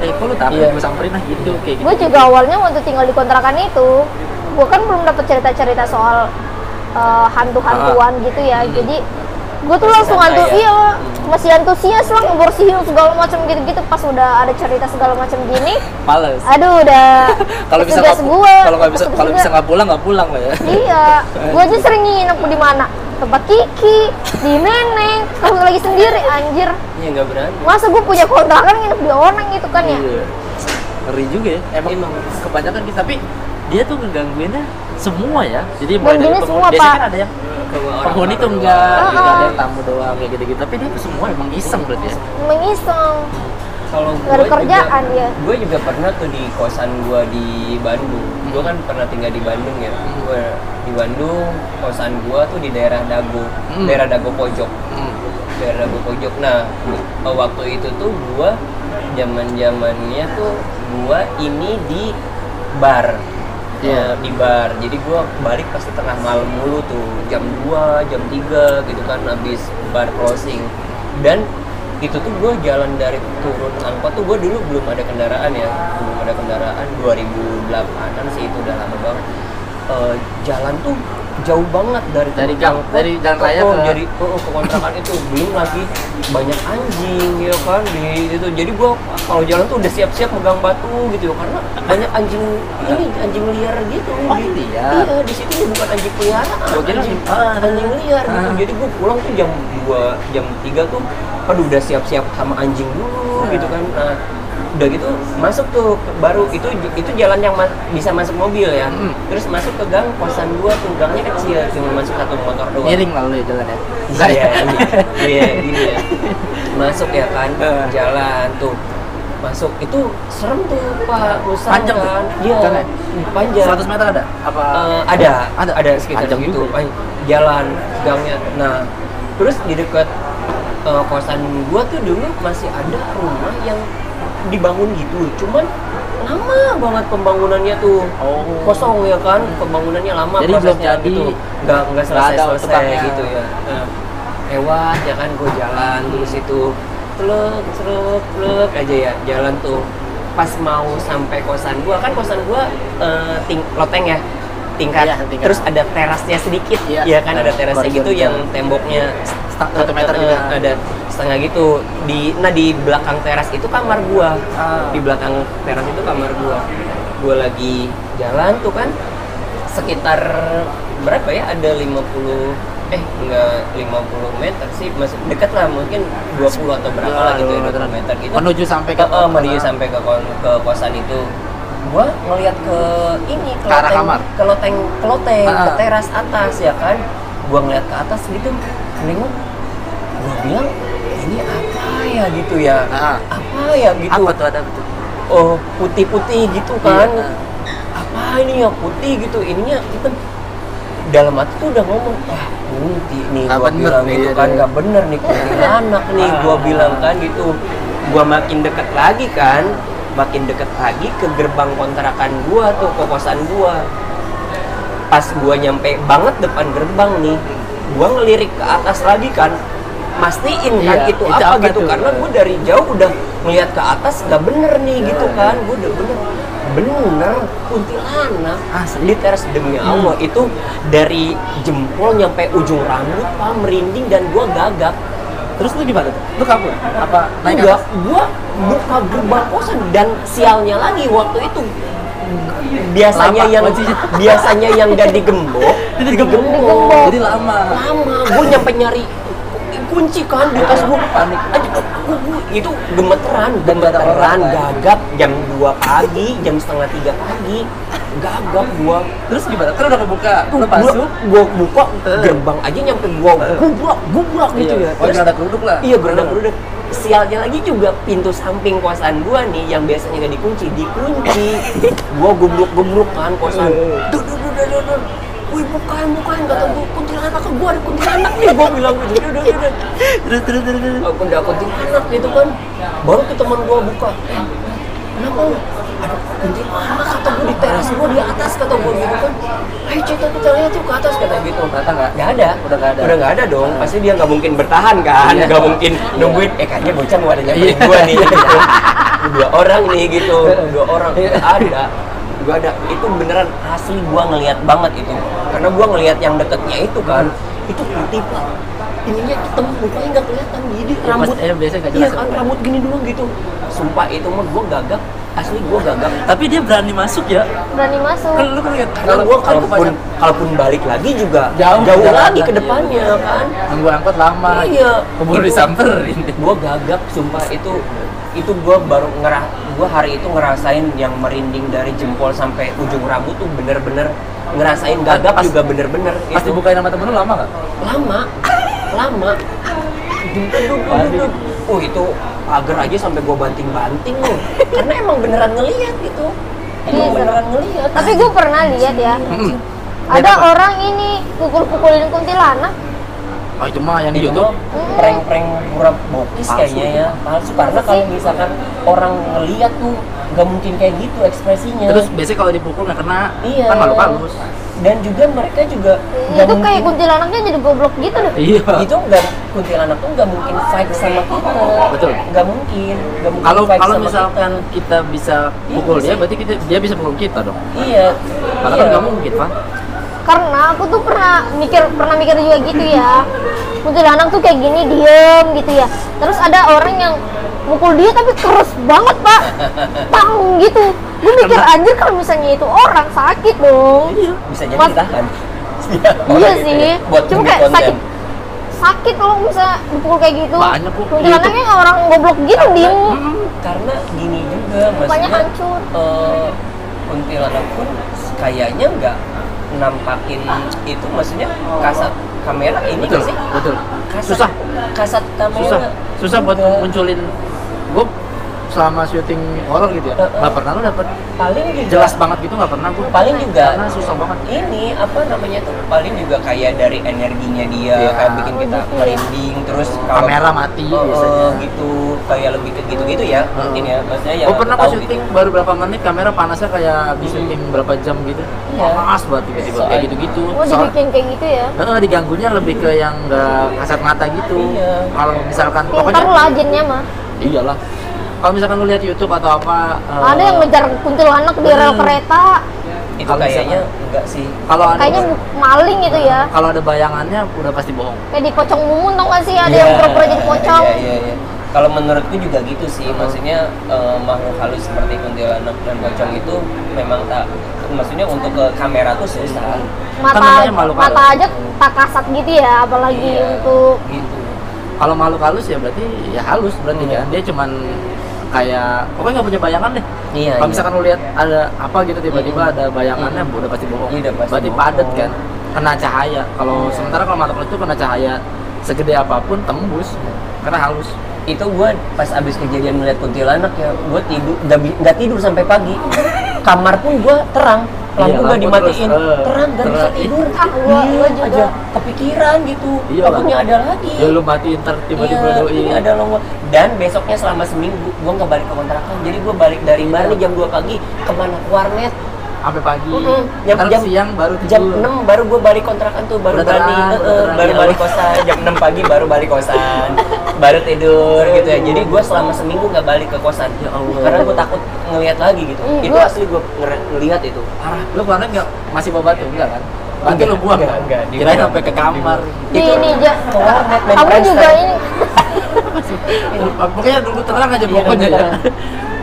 eh kok lu takut Iya. gue samperin lah gitu kayak gitu. gue juga awalnya waktu tinggal di kontrakan itu gue kan belum dapet cerita-cerita soal uh, hantu-hantuan gitu ya. Jadi gue tuh langsung santai antu ya? iya masih antusias lah ngebersihin segala macam gitu-gitu. Pas udah ada cerita segala macam gini males. aduh udah kalau bisa nggak kalau nggak bisa kalau bisa nggak pulang nggak pulang lah ya. Iya gue aja sering nginep di mana tempat Kiki di Neneng. Kalau lagi sendiri anjir. Iya nggak berani. masa gue punya kontrakan nginep di Oneng gitu kan ya? Iya. ngeri juga ya. Emang, Emang. kebanyakan kita tapi dia tuh ngegangguinnya semua ya. Jadi mulai dari semua, biasanya Pak. kan ada yang orang- penghuni tuh orang enggak gitu, ada yang tamu doang kayak gitu-gitu. Tapi dia tuh semua emang iseng berarti ya. Mengiseng Kalau gue kerjaan juga, dia. Gue juga pernah tuh di kosan gue di Bandung. Gue kan pernah tinggal di Bandung ya. Gue di Bandung, kosan gue tuh di daerah Dago, Hmm. daerah Dago pojok, Hmm. daerah Dago pojok. Nah, eh, waktu itu tuh gue zaman zamannya tuh gue ini di bar. Iya. Eh, di bar. Jadi gue balik pasti tengah malam mulu tuh, jam 2, jam 3 gitu kan habis bar closing. Dan itu tuh gue jalan dari turun angkot tuh gue dulu belum ada kendaraan ya. Belum ada kendaraan. 2008an sih itu udah lama banget. Eh, jalan tuh jauh banget dari Dari gang- dari jalan raya ke- jadi oh, oh, ke kontrakan itu belum lagi. Banyak anjing ya kan di itu jadi gue kalau jalan tuh udah siap-siap megang batu gitu ya karena banyak anjing ini anjing liar gitu. Oh, di, liar. iya di situ bukan anjing peliharaan. Gua anjing, simpan. anjing liar gitu. Ah. jadi gue pulang tuh jam 2 jam 3 tuh aduh udah siap-siap sama anjing dulu Ah. gitu kan. Nah, udah gitu masuk tuh baru itu itu jalan yang ma- bisa masuk mobil ya. Hmm. terus masuk ke gang kosan gua tuh gangnya kecil cuma masuk satu motor doang. Miring lah lu ya jalan ya iya iya iya gini ya. Masuk ya kan jalan tuh. Masuk itu serem tuh pak Musang Panjang kan? Iya panjang. 100 meter ada? Apa Eh, ada, Ada? ada, sekitar Panjang gitu. juga. Jalan gangnya. Nah, terus di dekat eh, kosan gua tuh dulu masih ada rumah yang dibangun gitu. Cuman lama banget pembangunannya tuh. Oh. Kosong ya kan, pembangunannya lama Jadi belum jadi, gitu. Nggak nggak selesai ada selesai gitu ya. Nah, lewat ya kan gue jalan terus itu teluk teluk teluk aja ya jalan tuh pas mau sampai kosan gua kan kosan gua eh, ting loteng ya tingkat. Iya, tingkat. terus ada terasnya sedikit Iya. ya kan? Ada terasnya gitu yang temboknya Setang- satu meter eh, gitu. eh, ada setengah gitu. Di nah di belakang teras itu kamar gua. Ah. di belakang teras itu kamar gua. Gua lagi jalan tuh kan sekitar berapa ya? Ada 50 eh enggak 50 meter sih. Masih dekat lah mungkin 20 atau berapa lah gitu ya 20 meter gitu. Menuju sampai ke ke uh, menuju sampai ke kon- ke kosan itu gua ngelihat ke ini ke loteng- kamar? ke loteng ke loteng Ah. ke teras atas ya kan gua ngeliat ke atas gitu nengok gua bilang ini apa ya gitu ya Ah. apa ya gitu apa tuh ada betul oh putih-putih gitu kan Iya. apa ini ya putih gitu ininya hitam dalam hati tuh udah ngomong wah kunti nih gua bener bilang nih, gitu iya, kan iya. nggak bener nih kuntilanak nih gua Ah. bilang kan gitu gua makin deket lagi kan makin deket lagi ke gerbang kontrakan gua tuh ke kosan gua. Pas gua nyampe banget depan gerbang nih gua ngelirik ke atas lagi kan. Mastiin kan Iya, itu, itu apa, apa gitu tuh? karena gua dari jauh udah ngeliat ke atas nggak bener nih gitu kan. Gua udah bener bener kuntilanak. Asli? teras demi Allah itu dari jempol nyampe ujung rambut pak merinding dan gua gagap terus lu gimana tuh? Lu kabur? Apa naik enggak gua buka gerbang kosan dan sialnya lagi waktu itu. Biasanya Lama, yang kuncinya. biasanya yang gak digembok digembok. jadi lama. Lama gue nyampe nyari kunci kan di tas gue Panik. Itu gemeteran Dan ada gemeteran. gagap jam 2 pagi jam setengah tiga pagi gagap gua. Terus gimana? Kan udah kebuka? Lu gua, masuk gua buka gerbang aja nyampe gua. Gubrak gubrak gitu Iya. ya. Oh, gerada geruduk lah. iya gerada geruduk sialnya lagi juga pintu samping kosan gua nih yang biasanya gak dikunci dikunci. Gua gubruk gubruk kan kosan. Duh duh duh duh duh duh Wih bukan bukan kata gua kuntilanak gua ada kuntilanak. Nih gua bilang gitu duh duh duh terus terus terus terus. aku udah kuntilanak gitu kan. Baru tuh teman gua buka. Eh, kenapa lu? Ada kuntilanak kata gue di teras gue di atas kata gue gitu kan. Ayo cerita kita lihat yuk ke atas kata gitu Ternyata nggak? nggak ada. Udah nggak ada. udah nggak ada dong. Pasti dia nggak mungkin bertahan kan. Iya. nggak mungkin nungguin eh kayaknya bocah mau ada nyamperin Iya. gue nih gitu. dua orang nih gitu. Dua orang. Nggak ada gua ada itu beneran asli gua ngelihat banget itu karena gua ngelihat yang deketnya itu kan itu putih pak ininya hitam mukanya nggak kelihatan jadi Ya, rambut eh, biasanya nggak iya jelas. kan rambut gini doang gitu sumpah itu mah gua gagap asli gua gagap Tapi dia berani masuk ya. berani masuk Kan lu kan lihat karena gua kalaupun kalaupun balik lagi juga Jauh jauh lagi lagi, ke depannya iya. kan nunggu angkot lama. Iya. Keburu disamperin. gue gagap sumpah itu itu gue baru ngerah gue hari itu ngerasain yang merinding dari jempol sampai ujung rambut tuh bener-bener ngerasain gagap Pas- juga bener-bener Pas itu dibukain sama temen lu lama gak? lama lama. Oh itu agar aja sampai gue banting-banting loh. Karena emang beneran ngelihat gitu. Emang Iya. beneran ngelihat tapi gue pernah lihat ya. Hmm. ada orang ini pukul-pukulin kuntilanak Oh itu mah yang di itu YouTube. prank-prank murah bokis Palsu kayaknya ya palsu karena kalau misalkan orang ngeliat tuh gak mungkin kayak gitu ekspresinya Terus biasanya kalau dipukul nggak kena, iya kan malu halus. dan juga mereka juga gak itu kayak kuntilanaknya jadi goblok gitu deh Iya. itu nggak kuntilanak tuh nggak mungkin fight sama kita Betul. nggak mungkin nggak mungkin Kalau kalau misalkan kita bisa Iya pukul dia, sih. berarti kita, dia bisa pukul kita dong. kita. iya Karena iya. kan nggak mungkin, Pak. Karena aku tuh pernah mikir pernah mikir juga gitu ya. Kuntilanak tuh kayak gini diem gitu ya. Terus ada orang yang mukul dia tapi keras banget pak. Tang gitu. Gue mikir anjir kalau misalnya itu orang sakit dong. Bisa jadi Mas- ditahan iya gitu sih. ya, buat cuma kayak konten. sakit sakit kalau bisa dipukul kayak gitu. Banyak kok. kuntilanaknya orang goblok gitu diem karena gini juga Mukanya maksudnya hancur. eh, kuntilanak pun kayaknya nggak nampakin itu maksudnya kasat kamera ini Betul, sih betul. kasat, Susah. kasat kamera Susah, susah buat munculin. Gue selama syuting horor gitu ya, Heeh. nggak pernah lu dapet paling juga jelas banget gitu nggak pernah gue. paling juga Karena susah banget. ini apa namanya tuh paling juga kayak dari energinya dia Iya. kayak bikin kita Oh, gitu ya. merinding terus kalau Kamera mati Oh, biasanya. gitu kayak lebih ke gitu-gitu ya mungkin ya maksudnya ya Gue pernah pas syuting baru berapa menit kamera panasnya kayak habis syuting berapa jam gitu. Iya. Panas banget tiba-tiba kayak gitu-gitu. oh Soal- dibikin kayak gitu ya Heeh, diganggunya lebih ke yang nggak kasat mata gitu. Iya. Kalau misalkan pintar lah jinnya mah iyalah. Kalau misalkan lu lihat YouTube atau apa eh, ada yang ngejar kuntilanak di rel Hmm. kereta itu kayaknya enggak sih kalau ada kayaknya maling gitu ya kalau ada bayangannya udah pasti bohong. kayak di pocong mumun tau gak sih ada Iya, yang pura-pura jadi pocong Iya, iya, iya. Kalau menurutku juga gitu sih, maksudnya eh, makhluk halus seperti kuntilanak dan pocong itu memang tak, maksudnya untuk ke kamera tuh susah. mata namanya makhluk mata aja tak kasat gitu ya apalagi Iya, untuk gitu. Kalau makhluk halus ya berarti ya halus berarti Iya. kan. Dia cuman kayak pokoknya nggak punya bayangan deh. Iya, Kalau iya. misalkan lu lihat ada apa gitu tiba-tiba Mm. ada bayangannya udah pasti bohong. Iya, udah pasti berarti bohong. padat kan. Kena cahaya. Kalau sementara kalau halus itu kena cahaya segede apa pun tembus karena halus. Itu gue pas abis kejadian melihat kuntilanak ya, gue tidur nggak tidur sampai pagi. Kamar pun gue terang, lampu Iya, nggak lampu dimatiin, terus, eh, terang gak bisa tidur. Ah, gua- Iya gua juga. aja kepikiran gitu, Iya, takutnya ada lagi. Ya lu matiin ntar tiba-tiba iya, doi. ini ada lowongan. Dan besoknya selama seminggu gue nggak balik ke kontrakan. Jadi gue balik dari bar nih jam 2 pagi ke mana ke warnet. sampai pagi. Mm-mm. Jam, siang baru tidur. Jam 6 baru gue balik kontrakan tuh baru Udah berani terang, eh, terang, baru balik kosan jam 6 pagi baru balik kosan baru tidur gitu ya jadi gue selama seminggu nggak balik ke kosan Ya Allah. karena gue takut ngelihat lagi gitu Ih, itu gua- asli gue ngelihat itu parah Lu kemarin nggak masih bawa batu enggak kan? Batu lu buang enggak, kan? enggak, mana? sampai ke kamar. di ini ja, ke warnet, main kamu juga ini Pokoknya dulu terang aja pokoknya ya.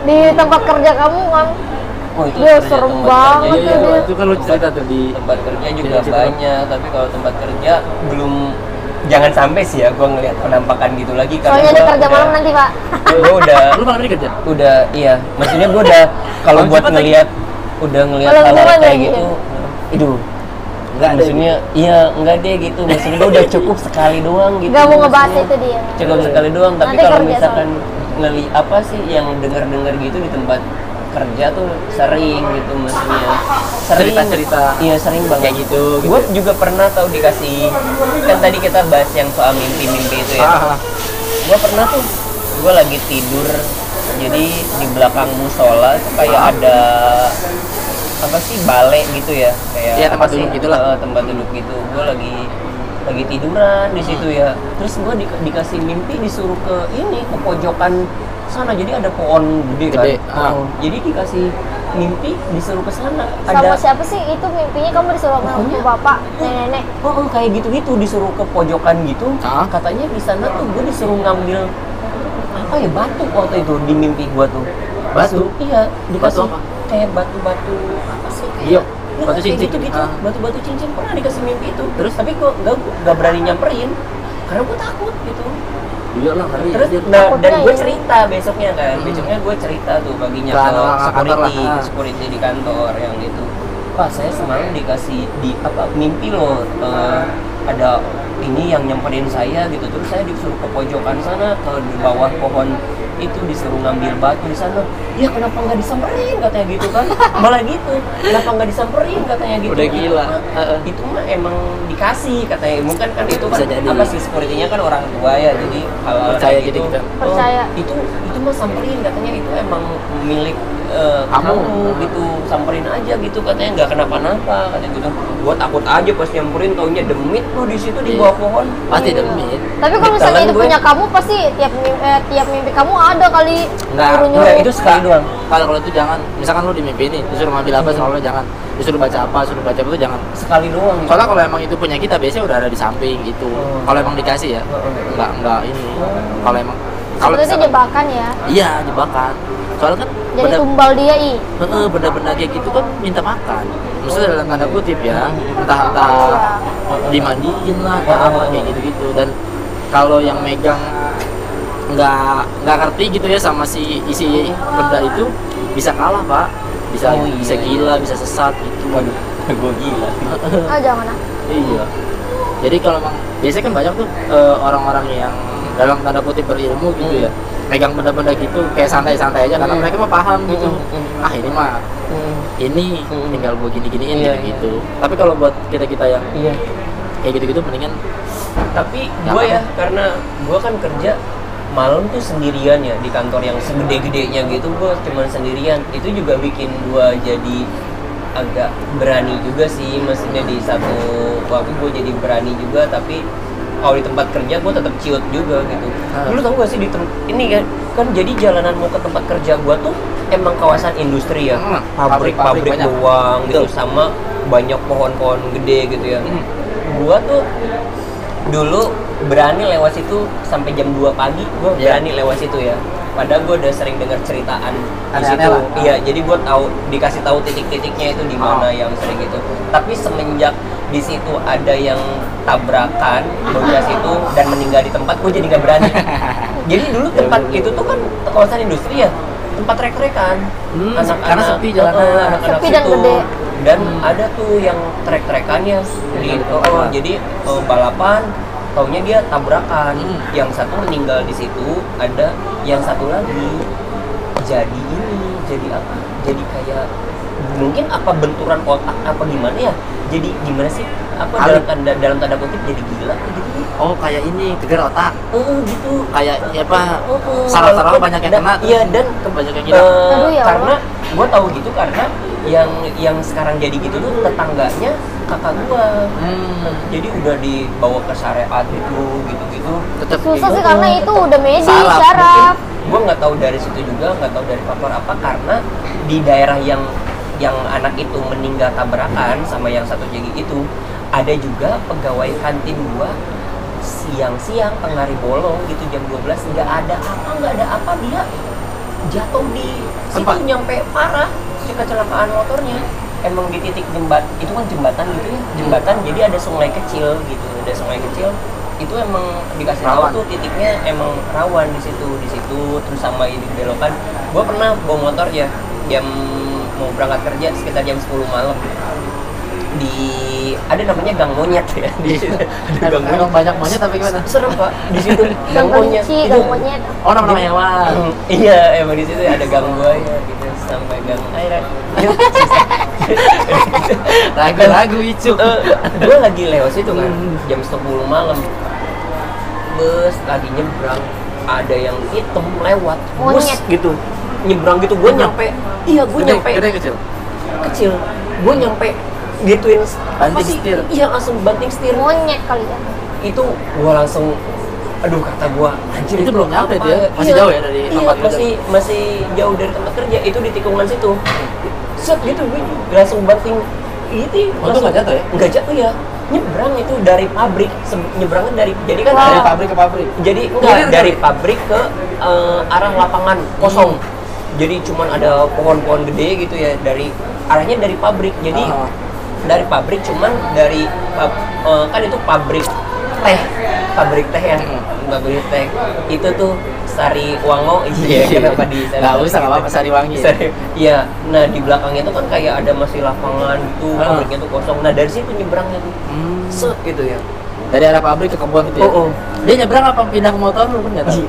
di tempat kerja kamu kan oh, itu kerja serem banget kerja. Iya, tuh dia. itu kan lu cerita tuh di tempat kerja juga banyak tapi kalau tempat kerja belum jangan sampai sih ya gue ngelihat penampakan gitu lagi soalnya ada kerja udah- malam nanti pak. Gue udah Lu malam ini kerja? udah iya. Maksudnya gue udah kalau buat ngelihat udah ngelihat hal-hal gimana kayak gitu? gitu itu Enggak maksudnya iya enggak deh gitu. Maksudnya gue udah cukup sekali doang gitu nggak mau ngebahas itu dia. Cukup sekali doang tapi kalau misalkan ngeli apa sih yang denger-denger gitu di tempat kerja tuh sering gitu maksudnya sering Cerita-cerita iya sering banget kayak gitu, gitu. gue juga pernah tahu dikasih kan tadi kita bahas yang soal mimpi-mimpi itu ya Ah, gue pernah tuh gue lagi tidur jadi di belakang musola itu kayak Ah. ada apa sih balai gitu ya kayak Iya, tempat duduk gitulah. Eh, tempat duduk gitu gue lagi lagi tiduran di situ ya terus gue dikasih mimpi disuruh ke ini ke pojokan sana jadi ada pohon gede, Gede, kan ah. Oh, jadi dikasih mimpi disuruh ke sana Sama ada siapa sih itu mimpinya kamu disuruh sama Pokoknya- bapak, nenek-nenek. Oh, oh, kayak gitu-gitu disuruh ke pojokan gitu. Ah. Katanya di sana tuh gue disuruh ngambil apa ya batu waktu itu di mimpi gue tuh. Batu? Disuruh- iya, dikasih Batu apa? kayak batu-batu apa sih? Kayak, batu cincin. Gitu-gitu, Ah. batu-batu cincin pernah dikasih mimpi itu. Terus? tapi gue gak, gak berani nyamperin karena gue takut gitu. Iya lah ngeri. Terus anjir. nah, dan gue ya. cerita besoknya kan, Hmm. besoknya gue cerita tuh baginya Ke security, lah. security di kantor yang gitu. Pak saya semalam dikasih di apa mimpi loh eh, ada ini yang nyamperin saya gitu. Terus saya disuruh ke pojokan sana ke di bawah pohon itu disuruh ngambil batu di sana. Ya kenapa nggak disamperin? katanya gitu kan. Malah gitu. Kenapa nggak disamperin? katanya gitu. Udah gila. Heeh. itu mah emang dikasih katanya. Mungkin kan itu kan Bisa jadi. apa sih security-nya kan orang tua ya jadi hal Percaya jadi kita. Percaya. itu itu mah samperin katanya. Itu emang milik eh, Kamu. kamu gitu samperin aja gitu katanya nggak kenapa-napa katanya gitu gua takut aja pas nyamperin taunya demit lu di situ di Iya. bawah pohon Pasti Iya. demit. Tapi kalau misalnya itu gue- punya kamu pasti tiap mimpi, eh, tiap mimpi kamu ada kali Enggak, nyuruh-nyuruh. enggak, itu sekali doang Kalau kalau itu jangan, misalkan lu di mimpi ini, disuruh ngambil apa, soalnya jangan disuruh baca apa, suruh baca apa itu jangan. sekali doang. Soalnya kalau emang itu punya kita biasanya udah ada di samping gitu. Oh. Kalau emang dikasih ya, Oh. enggak enggak ini. Kalau emang kalau itu jebakan ya. Iya jebakan. Soalnya kan Jadi benda, tumbal dia i. Heeh, benda-benda kayak gitu kan minta makan. Maksudnya dalam tanda kutip ya, entah entah dimandiin lah, atau apa kayak gitu-gitu. Dan kalau yang megang nggak nggak ngerti gitu ya sama si isi benda itu bisa kalah pak, bisa Oh, iya, bisa iya. gila, bisa sesat gitu. waduh gue gila Ah jangan ah. Iya. Jadi kalau emang biasanya kan banyak tuh eh, orang-orang yang dalam tanda kutip berilmu gitu ya, megang benda-benda gitu kayak santai-santai aja karena Hmm. mereka mah paham gitu. Hmm, hmm, Ah ini mah ini tinggal gue gini-giniin Iya, gitu. Tapi kalau buat kita-kita yang iya. kayak gitu-gitu mendingan tapi gue ya karena gue kan kerja malam tuh sendirian ya di kantor yang segede-gedenya gitu gue cuman sendirian. Itu juga bikin gue jadi agak berani juga sih maksudnya di satu waktu gue jadi berani juga tapi kalau di tempat kerja gue tetap ciut juga gitu Ah. dulu tau gak sih di tem- ini kan kan jadi jalanan mau ke tempat kerja gue tuh emang kawasan industri ya Hmm, pabrik-pabrik pabrik-pabrik banyak. doang gitu Betul. sama banyak pohon-pohon gede gitu ya Hmm. gua tuh dulu berani lewat situ sampai jam 2 pagi gua Iya. berani lewat situ ya padahal gua udah sering dengar ceritaan di situ iya jadi gua tahu dikasih tahu titik-titiknya itu di mana Oh. yang sering itu tapi semenjak di situ ada yang tabrakan bocah situ dan meninggal di tempat gua jadi nggak berani. Jadi dulu tempat itu tuh kan kawasan industri ya tempat trek-trekan. Hmm, karena sepi jalanan. eh, anak-anak Sepi dan situ. gede. dan ada tuh yang trek-trekannya di oh, oh, jadi eh, balapan taunya dia tabrakan. Hmm. yang satu meninggal di situ ada yang satu lagi. Jadi ini jadi apa? Jadi kayak mungkin apa benturan otak apa gimana ya? Jadi gimana sih? Apa Alif. dalam tanda dalam tanda kutip jadi gila gitu. Oh kayak ini geger otak. Eh gitu. Kayak ya apa Oh, oh. saraf-saraf banyak yang dan- kena. iya dan banyak yang hilang. Eh, Aduh, ya karena gue tahu gitu karena yang yang sekarang jadi gitu tuh tetangganya kakak gue hmm, jadi udah dibawa ke syariat itu gitu gitu tetap Susah sih Oh, karena itu udah medis, Saraf, syaraf. gue nggak tahu dari situ juga nggak tahu dari faktor apa karena di daerah yang yang anak itu meninggal tabrakan sama yang satu jadi itu ada juga pegawai kantin gua siang-siang tengah hari bolong gitu jam 12 nggak ada apa nggak ada apa dia jatuh di situ Tempat. nyampe parah si kecelakaan motornya emang di titik jembat itu kan jembatan gitu ya jembatan jadi ada sungai kecil gitu ada sungai kecil itu emang dikasih tahu Rawan. tuh titiknya emang rawan di situ di situ terus sama ini belokan gue pernah bawa motor ya jam mau berangkat kerja sekitar jam 10 malam. Di ada namanya gang monyet ya. Di situ. Ada gang monyet. banyak monyet tapi gimana? Serem pak. Di situ Gang kelinci, gang monyet. oh nama-nama hewan Hmm, iya emang di situ ada gang buaya gitu sampai gang air ragu-ragu itu gue lagi lewat situ kan. Hmm. jam 10 malam. Bus lagi nyebrang. Ada yang hitam lewat. Bus Monyet. gitu nyebrang gitu gue nyampe. iya gue nyampe. gede kecil. kecil. Gue nyampe gituin apa Banting sih? setir. iya langsung banting setir. Monyet kali ya? Itu gue langsung aduh kata gue anjir Itu belum nyampe ya? Masih jauh ya dari iya, tempat kerja? masih masih jauh dari tempat kerja. Itu di tikungan situ. Set gitu gue langsung banting. Itu Untung nggak jatuh ya? nggak jatuh ya nyebrang itu dari pabrik. Nyebrangnya dari jadi kan Wow. Dari pabrik ke pabrik. jadi enggak dari pabrik ke eh, arah lapangan kosong jadi cuman ada pohon-pohon gede gitu ya dari arahnya dari pabrik jadi Ah. dari pabrik cuman dari pab- eh, kan itu pabrik teh pabrik teh ya Hmm. pabrik teh itu tuh Sari Wango iya kenapa di Sari Nggak usah, nggak apa-apa, Sari Wangi. Sari- iya nah di belakangnya tuh kan kayak ada masih lapangan tuh Ah. pabriknya tuh kosong nah dari situ nyebrangnya tuh Hmm. set gitu ya Dari arah pabrik ke kebun gitu ya? Oh, oh. Dia nyebrang apa pindah ke motor lu kan nggak tahu?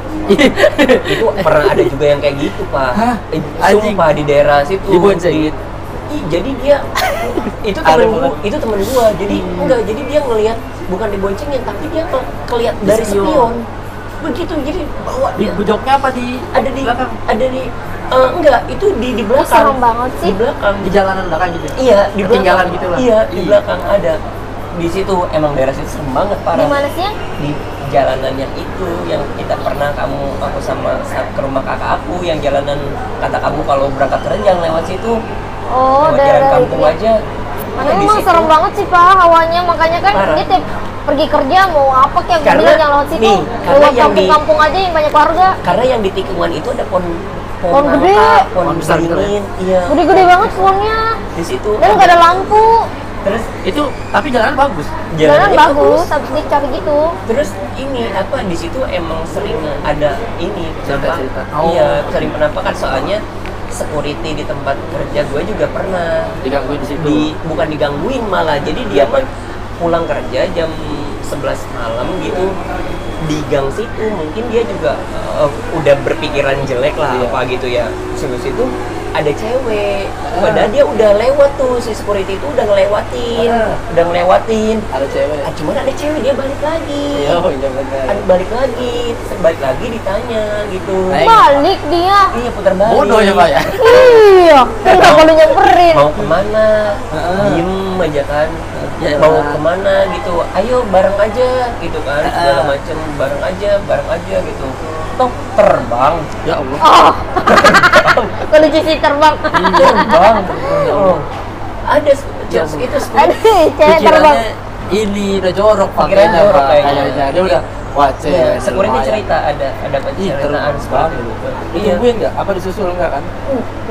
itu pernah ada juga yang kayak gitu pak Hah? Eh, Anjing. sumpah di daerah situ Diboncengin? Ih, jadi dia itu temen gua itu temen gua jadi enggak jadi dia ngelihat bukan diboncengin tapi dia ke, kelihat Di dari spion. spion begitu jadi bawa Di dia bujoknya apa di ada di belakang? ada di eh, enggak itu di di belakang serem banget sih. di belakang Di jalanan belakang gitu. iya di Ketinggalan belakang gitu lah. iya di Ih. belakang ada di situ. Emang daerah situ serem banget parah. Di mana sih? Ya? di jalanan yang itu yang kita pernah kamu aku sama saat ke rumah kakak aku yang jalanan kata kamu kalau berangkat kerja jangan lewat situ. Oh, lewat jalan daerah kampung itu. aja. Di emang situ. serem banget sih pak hawanya makanya kan Parah. dia tiap pergi kerja mau apa kayak gue Karena- bilang jangan lewat situ. nih, karena lewat yang di- kampung-kampung aja yang banyak warga. Karena yang di tikungan itu ada pohon Pohon gede. pohon besar gitu beringin iya. Gede-gede banget pohonnya. Di situ dan nggak ada lampu terus Itu tapi jalanan bagus. jalan jalannya bagus habis dicari gitu terus ini apa di situ emang sering ada ini Cerita-cerita. penampak- Oh. iya sering penampakan soalnya security di tempat kerja gue juga pernah Digangguin di situ. di bukan digangguin malah jadi dia mah pulang kerja jam 11 malam gitu di gang situ mungkin dia juga eh, udah berpikiran jelek lah Iya. apa gitu ya terus itu ada cewek. Padahal dia udah lewat tuh si security itu udah ngelewatin Ah. udah ngelewatin. Ada cewek. ah, cuman ada cewek dia balik lagi. Iya, oh iya benar. ada balik lagi terus balik lagi ditanya gitu. Balik dia. Iya putar balik. Bodoh ya, Pak ya. iya kenapa lu nyamperin. Mau ke mana? Heeh. diem aja kan. Ya mau ke mana gitu. Ayo bareng aja gitu kan Heeh. segala macem. Bareng aja bareng aja gitu toh terbang? Ya Allah. oh. Kalau cuci terbang. Terbang? Oh. ada Ya itu cewek terbang. Ini udah jorok pakainya. Kayaknya dia udah wah cewek. Iya, security lumayan. cerita ada ada penceritaan terus seperti itu. Iya. Ditungguin nggak? Apa disusul enggak kan?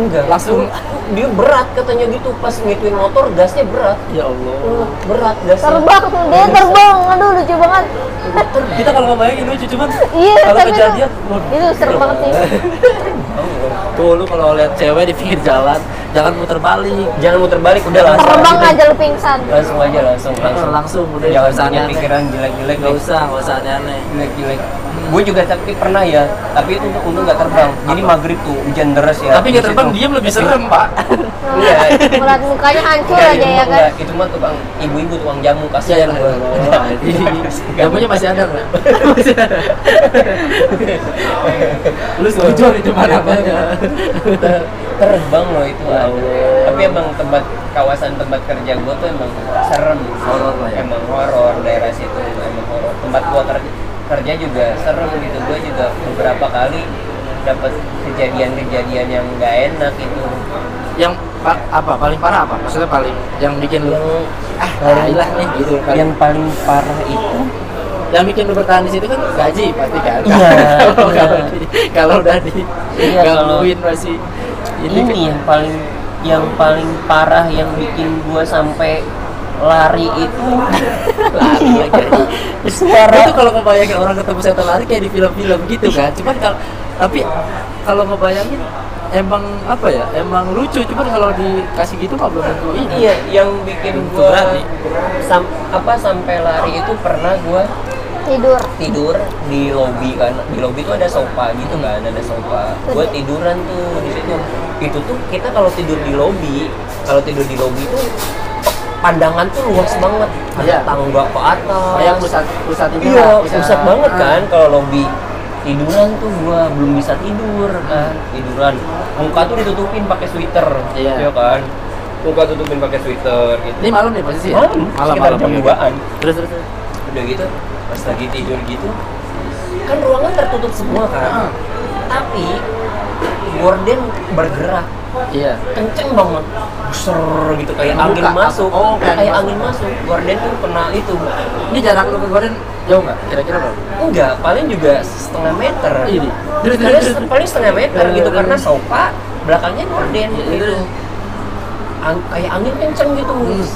Enggak, Langsung. dia berat katanya gitu pas ngituin motor gasnya berat. Ya Allah. Oh, berat gasnya. terbang dia terbang aduh lucu banget Kita kalau ngebayangin lucu cuman iya kalau tapi kejadian itu, serem banget sih Tuh lu kalau lihat cewek di pinggir jalan, jangan muter balik. Jangan muter balik udah langsung terbang aja. aja lu pingsan Langsung aja langsung langsung. Langsung udah Jangan usah pikiran jelek-jelek Nggak deh. usah, nggak usah aneh-aneh. jelek-jelek. Gue juga tapi pernah ya, tapi itu untuk untung nggak terbang. Jadi maghrib tuh hujan deras ya. Tapi nggak terbang diem lebih serem pak. Iya. ngeliat mukanya hancur Enggak, aja itu ya kan enggak. Itu mah tukang ibu-ibu tukang jamu Ya kasihan ya. Jamunya masih ada nggak? Masih ada. Lu setuju itu mana terbang loh itu Ya ada. Allah. Tapi emang tempat kawasan tempat kerja gua tuh emang serem. Horor lah ya. Emang horor daerah situ emang horor. Tempat gua kerja, kerja juga serem gitu. Gua juga beberapa kali dapat kejadian-kejadian yang nggak enak itu. Yang pa- apa paling parah apa? Maksudnya paling yang bikin lu ah lah nih gitu yang paling parah itu yang bikin lu bertahan di situ kan gaji pasti kan. Iya, Kalau- iya. kalau udah di Iya, kalau- gangguin masih ini kan- yang paling yang paling parah yang bikin gua sampai lari itu lari lagi. suara itu kalau ngebayangin orang ketemu setan lari kayak di film-film gitu kan. Cuman kalau tapi kalau ngebayangin emang apa ya emang lucu. Cuman kalau dikasih gitu nggak belum tentu ini. Iya yang bikin gua berani. sam, apa sampai lari itu pernah gua tidur. tidur di lobi kan. Di lobi itu ada sofa gitu kan ada sofa. Gue tiduran tuh di situ. Itu tuh kita kalau tidur di lobi kalau tidur di lobi itu pandangan tuh luas banget ada Iya. tangga ke atas kayak pusat pusat ini iya lah, pusat banget ah. kan kalau lobi tiduran tuh gua belum bisa tidur kan tiduran muka tuh ditutupin pakai sweater Iya. ya kan muka tutupin pakai sweater gitu Ini malam nih posisi ya? malam sekitar jam oke. 2an Terus terus. terus. udah gitu pas lagi tidur gitu kan ruangan tertutup semua kan tapi gorden bergerak Iya. kenceng banget Buser gitu kayak angin Ngebuka. masuk Oh, kayak kayak angin angin masuk gorden tuh kena itu Ini jarak lu ke Gordon jauh nggak? Kira-kira berapa? enggak paling juga setengah meter Ini. Paling, setengah meter gitu karena sofa belakangnya gorden Iya, gitu. Ang- kayak angin kenceng gitu Hmm.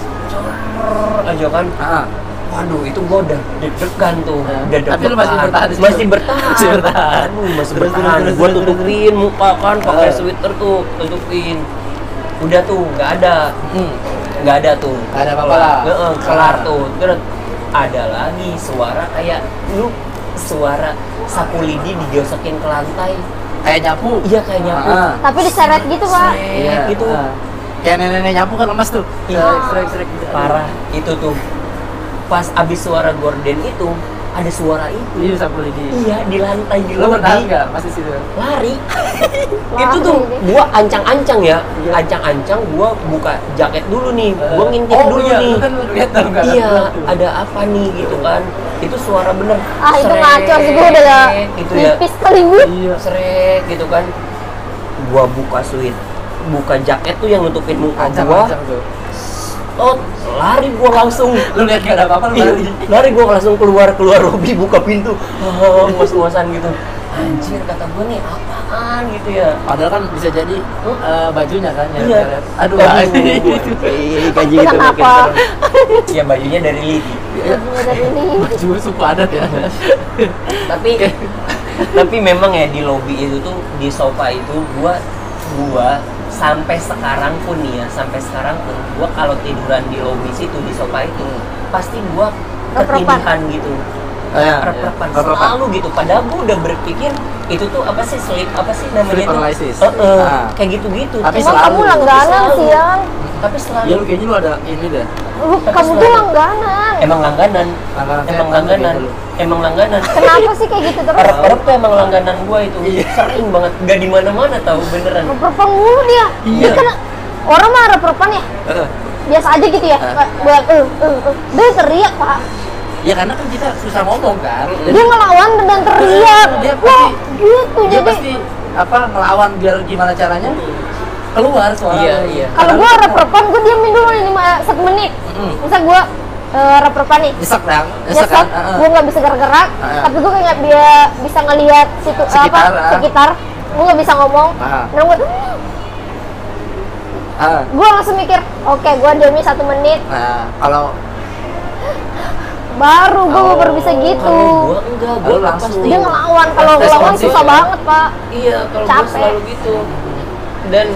Aja kan Ah. Waduh, itu gua udah deg-degan tuh, Ya. udah Tapi lu masih bertahan? Masih bertahan. Masih bertahan. Aduh, masih Terus, bertahan. terus, tutupin muka kan pakai Ah. sweater tuh, tutupin. Udah tuh, nggak ada, Hmm. nggak ada tuh. Nggak ada apa-apa lah. Heeh, kelar tuh. Terus ada lagi suara kayak lu suara sapu lidi digosokin ke lantai. Kayak nyapu. Iya kayak nyapu. Ah. Tapi diseret gitu pak. Seret gitu. ah. Kayak nenek-nenek nyapu kan lemas tuh. Iya. Serek, serek, gitu. Parah itu tuh. Pas abis suara gorden itu ada suara itu. Iya sapu lidi. Iya di lantai di bertahan lobi nggak? Masih situ. lari. Itu tuh gua ancang-ancang ya, Iya. ancang-ancang gua buka jaket dulu nih, gua ngintip oh, dulu iya, nih. lu kan lihat dong? Iya, ada apa nih gitu kan. Itu suara bener. Ah itu ngaco sih gue udah gitu ya. tipis kali gue. Iya. Srek gitu kan. Gua buka sweat, buka jaket tuh yang nutupin muka Ancang, gua. ancang tuh. Oh, lari gua langsung. Lu lihat gak ada apa-apa Iya, lari. lari gua langsung keluar keluar lobi buka pintu oh, ngos-ngosan gitu anjir kata gua nih apaan gitu ya Padahal kan bisa jadi eh, bajunya kan ya. Iya. Aduh, Aduh, itu. eh, gaji Itu kenapa? ya bajunya dari Lidi Iya. Bajunya dari ini. Baju suku adat ya. tapi tapi memang ya di lobi itu tuh di sofa itu gua gua sampai sekarang pun nih ya sampai sekarang pun gua kalau tiduran di lobi situ di sofa itu pasti gua Rep-repan. ketindihan gitu Oh, iya, rep-repan iya. Rep-repan. selalu gitu padahal gua udah berpikir itu tuh apa sih sleep apa sih namanya Sleep tuh paralysis. Heeh, Ah. kayak gitu-gitu Tapi Emang selalu. kamu langganan sih ya? tapi selalu Ya lu kayaknya lu ada ini deh. Lu, Tapi kamu tuh langganan. emang langganan Langganan emang langganan gitu emang langganan Kenapa sih kayak gitu terus? Arab-Arab tuh emang langganan gua itu Iya. sering banget gak di mana-mana tahu beneran Reperpan mulu dia. Iya. Dia kan orang mah reperpan ya. Heeh. Biasa aja gitu ya. Buat eh eh eh. Dia teriak pak. Ya karena kan kita susah ngomong kan. Jadi Dia ngelawan dan teriak. Dia Wah pasti- gitu dia jadi. pasti apa ngelawan biar gimana caranya keluar suara. Iya, iya. Kalau gua reperpan gua diamin dulu lima satu menit. Mm-mm. Misal gua eh, reperpan nih. Nyesek kan? Ya Nyesek kan? Heeh. gue nggak bisa gerak-gerak, Ah. tapi gue kayak dia bisa ngelihat situ Sekitar, apa ah. sekitar, gue nggak bisa ngomong, Ah. nah gue Ah. gue langsung mikir, oke gue diamin satu menit, Nah, kalau baru gue Oh, baru bisa gitu. Gua enggak, gua Lu langsung. pasti Dia ngelawan, kalau ngelawan susah banget pak. Iya, kalau gua Capek. selalu gitu. Dan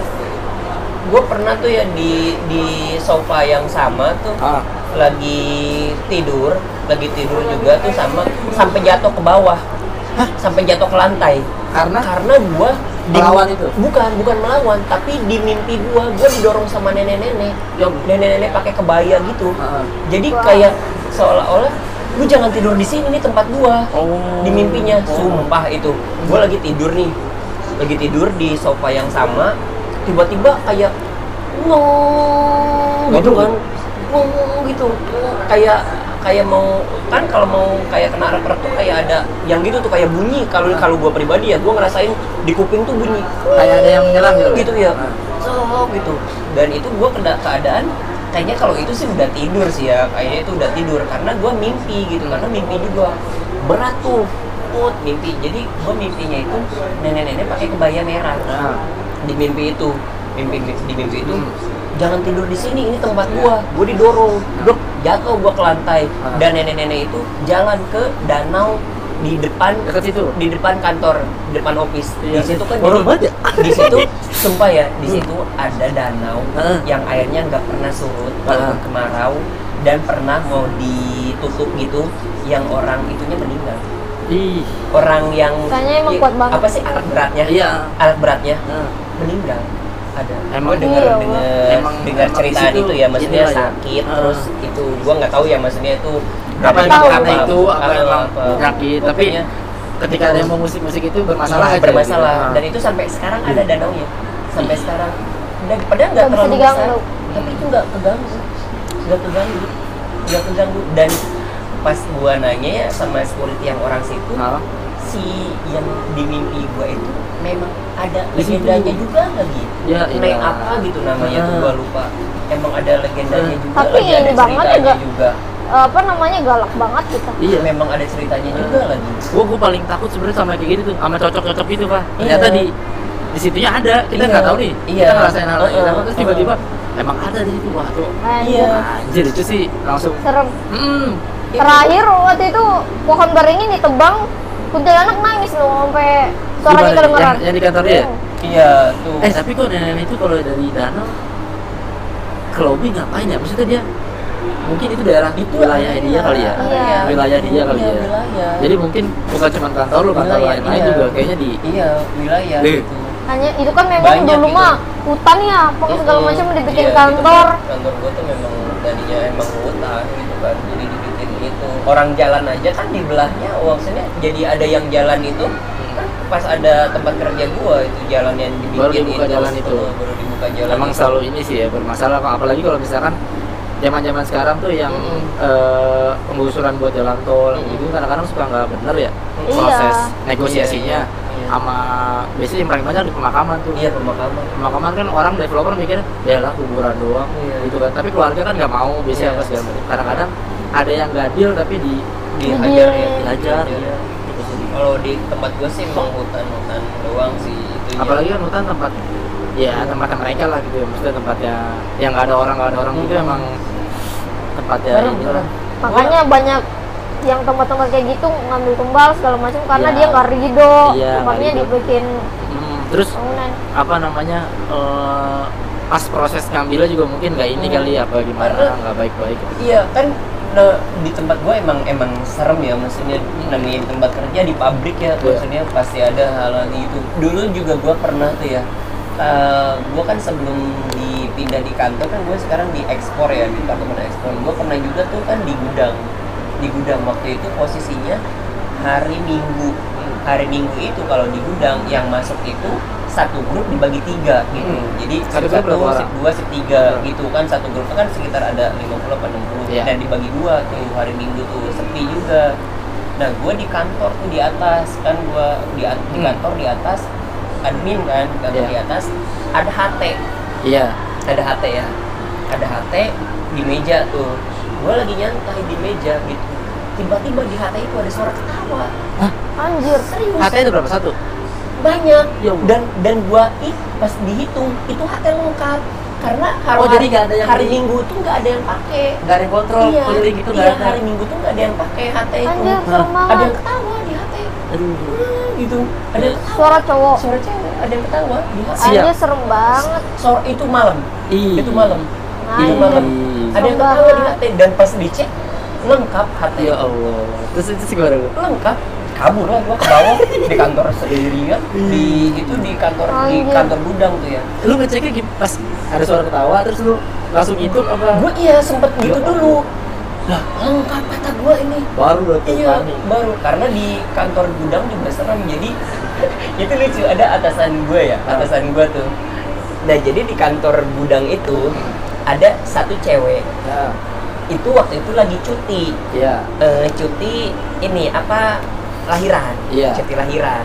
gua pernah tuh ya di di sofa yang sama tuh ah, lagi tidur, lagi tidur juga tuh sama sampai jatuh ke bawah. Sampai jatuh ke lantai. karena Karena gua Melawan itu? Bukan, bukan melawan, tapi di mimpi gua gua didorong sama nenek-nenek. Ya. Nenek-nenek pakai kebaya gitu. Heeh. Jadi kayak seolah-olah lu jangan tidur di sini nih tempat gua. Oh. Di mimpinya, sumpah itu. Gua lagi tidur nih. Lagi tidur di sofa yang sama, tiba-tiba kayak ngong gitu kan. Ngong gitu. Kayak kayak mau kan kalau mau kayak kena rep tuh kayak ada yang gitu tuh kayak bunyi kalau kalau gua pribadi ya gua ngerasain di kuping tuh bunyi kayak ada yang menyerang gitu. gitu ya Ah. so gitu dan itu gue kena keadaan kayaknya kalau itu sih udah tidur sih ya kayaknya itu udah tidur. Karena gue mimpi gitu karena mimpi juga berat tuh put mimpi. Jadi gue mimpinya itu nenek-nenek pakai kebaya merah. Nah, di mimpi itu mimpi di mimpi itu Hmm. jangan tidur di sini ini tempat gua. Gua didorong dok jatuh gua ke lantai. Ah. dan nenek-nenek itu jalan ke danau di depan dekat situ. di depan kantor di depan office Iya. di situ kan banget ya? di situ sumpah ya di situ ada danau yang airnya nggak pernah surut walaupun Heeh. kemarau dan pernah mau ditutup gitu yang orang itunya meninggal Ih, orang yang emang kuat banget. apa sih alat beratnya Iya. alat beratnya meninggal ada. Emang dengar iya, dengar Emang- dengar cerita di situ itu ya maksudnya inilah ya. sakit Ah. terus itu gua nggak tahu ya maksudnya itu apa tahu. karena itu apa apa- apa. penyakit tapi ketika ada yang mau musik-musik itu bermasalah Iya, aja bermasalah. gitu. dan itu sampai sekarang ada danau ya. Sampai sekarang. Dan padahal nggak terlalu besar. tapi itu nggak keganggu. Nggak keganggu. Nggak keganggu. Dan pas gua nanya ya sama security yang orang situ si yang di mimpi gua itu memang ada legendanya juga lagi Ya, Nek iya. apa gitu namanya tuh Ah. gua lupa emang ada legendanya Ah. juga Tapi lagi ada ini banget ceritanya agak- juga apa namanya galak banget gitu iya memang ada ceritanya juga lagi gua gua paling takut sebenarnya sama kayak gitu tuh sama cocok-cocok gitu pak Iya. ternyata di di situnya ada kita Iya. nggak tahu nih Iya. kita ngerasain hal yang sama terus tiba-tiba emang ada di situ wah tuh. Iya. anjir itu sih langsung serem hmm terakhir waktu itu pohon beringin ditebang kuntilanak nangis loh sampai suaranya kedengeran yang, yang di kantor dia iya tuh eh tapi kok nenek itu kalau dari danau ke lobby ngapain ya maksudnya dia mungkin itu daerah itu wilayah area. dia kali ya Iya. wilayah dia kali Iya, ya wilayah. jadi mungkin bukan cuma kantor lu kantor Wilayah, lain-lain iya. juga kayaknya di iya wilayah Nih. gitu hanya itu kan memang Banyak dulu gitu. mah hutan ya pokoknya segala macam dibikin Iya, kantor Gitu, kan. kantor gua tuh memang tadinya emang hutan gitu kan jadi dibikin itu orang jalan aja kan di belahnya maksudnya jadi ada yang jalan itu kan pas ada tempat kerja gua itu jalan yang dibikin Baru dibuka jalan itu. Baru dibuka jalan emang itu. selalu ini sih ya bermasalah Kak. apalagi kalau misalkan zaman-zaman sekarang tuh yang Mm-mm. eh, penggusuran buat jalan tol Mm-mm. gitu kadang-kadang suka nggak bener ya Iya. proses negosiasinya Iya, iya. sama biasanya yang paling banyak di pemakaman tuh iya pemakaman pemakaman kan orang developer mikir ya lah kuburan doang Iya. gitu kan tapi keluarga kan nggak mau biasanya Iya. apa segala macam kadang-kadang ada yang nggak deal tapi di dihajar ya dihajar. Iya. Gitu kalau di tempat gua sih emang hutan-hutan doang sih itu apalagi kan hutan tempat ya tempatnya mereka lah gitu ya. Maksudnya tempatnya yang nggak ada orang nggak ada orang gitu Hmm. emang tempatnya ini serem. lah makanya banyak yang tempat-tempat kayak gitu ngambil tumbal segala macam karena Iya. dia nggak ridho. Iya, tempatnya dibikin Hmm, terus bangunan. apa namanya eh, pas proses ngambilnya juga mungkin nggak ini Hmm. kali ya apa gimana nggak baik-baik. Iya kan nah, di tempat gua emang emang serem ya maksudnya namanya di tempat kerja di pabrik ya Iya. maksudnya pasti ada hal-hal gitu. Dulu juga gua pernah tuh ya. eh, gua kan sebelum dipindah di kantor kan gua sekarang di ekspor ya di departemen ekspor. Gua pernah juga tuh kan di gudang. Di gudang waktu itu posisinya hari Minggu. Hari Minggu itu kalau di gudang yang masuk itu satu grup dibagi tiga gitu. Hmm. Jadi Satu satu, orang? dua, sip tiga Hmm. gitu kan satu grup kan sekitar ada 50 apa 60 Iya. dan dibagi dua tuh hari Minggu tuh sepi juga nah gue di kantor tuh di atas kan gue di, di Hmm. kantor di atas admin kan di kantor Iya. di atas ada HT iya ada HT ya ada HT di meja tuh gue lagi nyantai di meja gitu tiba-tiba di HT itu ada suara ketawa. Anjir serius. HT itu berapa? Satu? Banyak. Ya dan dan gua ih pas dihitung itu HT lengkap. Karena hari, Oh, jadi ada yang hari di- Minggu tuh nggak ada yang pakai nggak ada yang kontrol iya, keliling itu iya, nggak ada? hari Minggu tuh nggak ada yang pakai HT itu. Anjir ada yang ketawa di HT aduh. Hmm, gitu. Ada yang ketawa. Suara cowok. Suara cewek ada yang ketawa di HT anjir serem banget. Sore itu malam. Ih. itu malam. Itu Anjir. malam. Ada yang ketawa di banget. HT dan pas dicek lengkap HT ya Allah. Terus itu sih gimana Bu? lengkap. Kabur lah gua ke bawah di kantor sendirian di itu di kantor di Anjir. kantor gudang tuh ya. Lu ngeceknya gim- pas ada suara ketawa terus lu langsung hitung apa? Gue iya sempet gitu dulu. Lah lengkap kata gue ini. Baru tuh iya panik. baru. Karena di kantor gudang juga serem jadi itu lucu. Ada atasan gue ya atasan gue tuh. Nah jadi di kantor gudang itu ada satu cewek. Ya itu waktu itu lagi cuti iya Eh, cuti ini apa lahiran Iya. cuti lahiran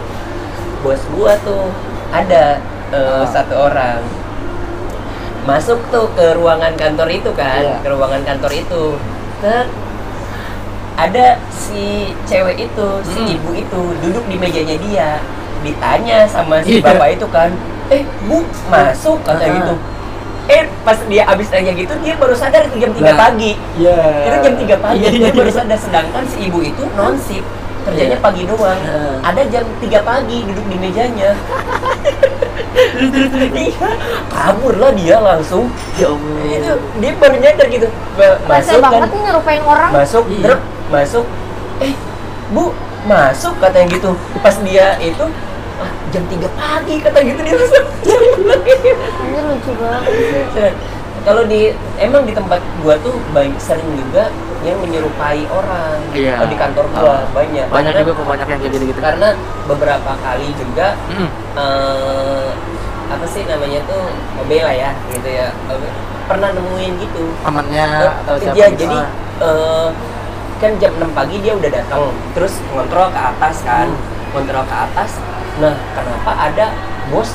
bos gua tuh ada eh, Ah. satu orang masuk tuh ke ruangan kantor itu kan Iya. ke ruangan kantor itu Ter ada si cewek itu si Hmm. ibu itu duduk di mejanya dia ditanya sama si Iya. bapak itu kan eh bu masuk kata Ah. gitu eh pas dia abis tanya gitu dia baru sadar itu jam 3 Lah. pagi. iya. Itu jam 3 pagi Iya, dia iya. baru sadar. Sedangkan si ibu itu non shift kerjanya Iya. pagi doang. Heeh. ada jam 3 pagi duduk di mejanya. Iya kabur lah dia langsung. Ya Allah. Itu dia baru nyadar gitu. Masuk kan? banget nih orang. Masuk Iya. drep masuk. Eh bu masuk katanya gitu. Pas dia itu ah, jam 3 pagi kata gitu dia langsung anjir lucu banget Nah, kalau di emang di tempat gua tuh banyak sering juga yang menyerupai orang Iya. Oh, di kantor gua Ah. banyak banyak Karena- juga kok banyak yang kayak gitu karena beberapa kali juga Mm. eh, apa sih namanya tuh OB lah ya gitu ya pernah nemuin gitu temannya atau siapa Iya, gitu. jadi eh, kan jam 6 pagi dia udah datang terus ngontrol ke atas kan Hmm. ngontrol ke atas nah kenapa ada bos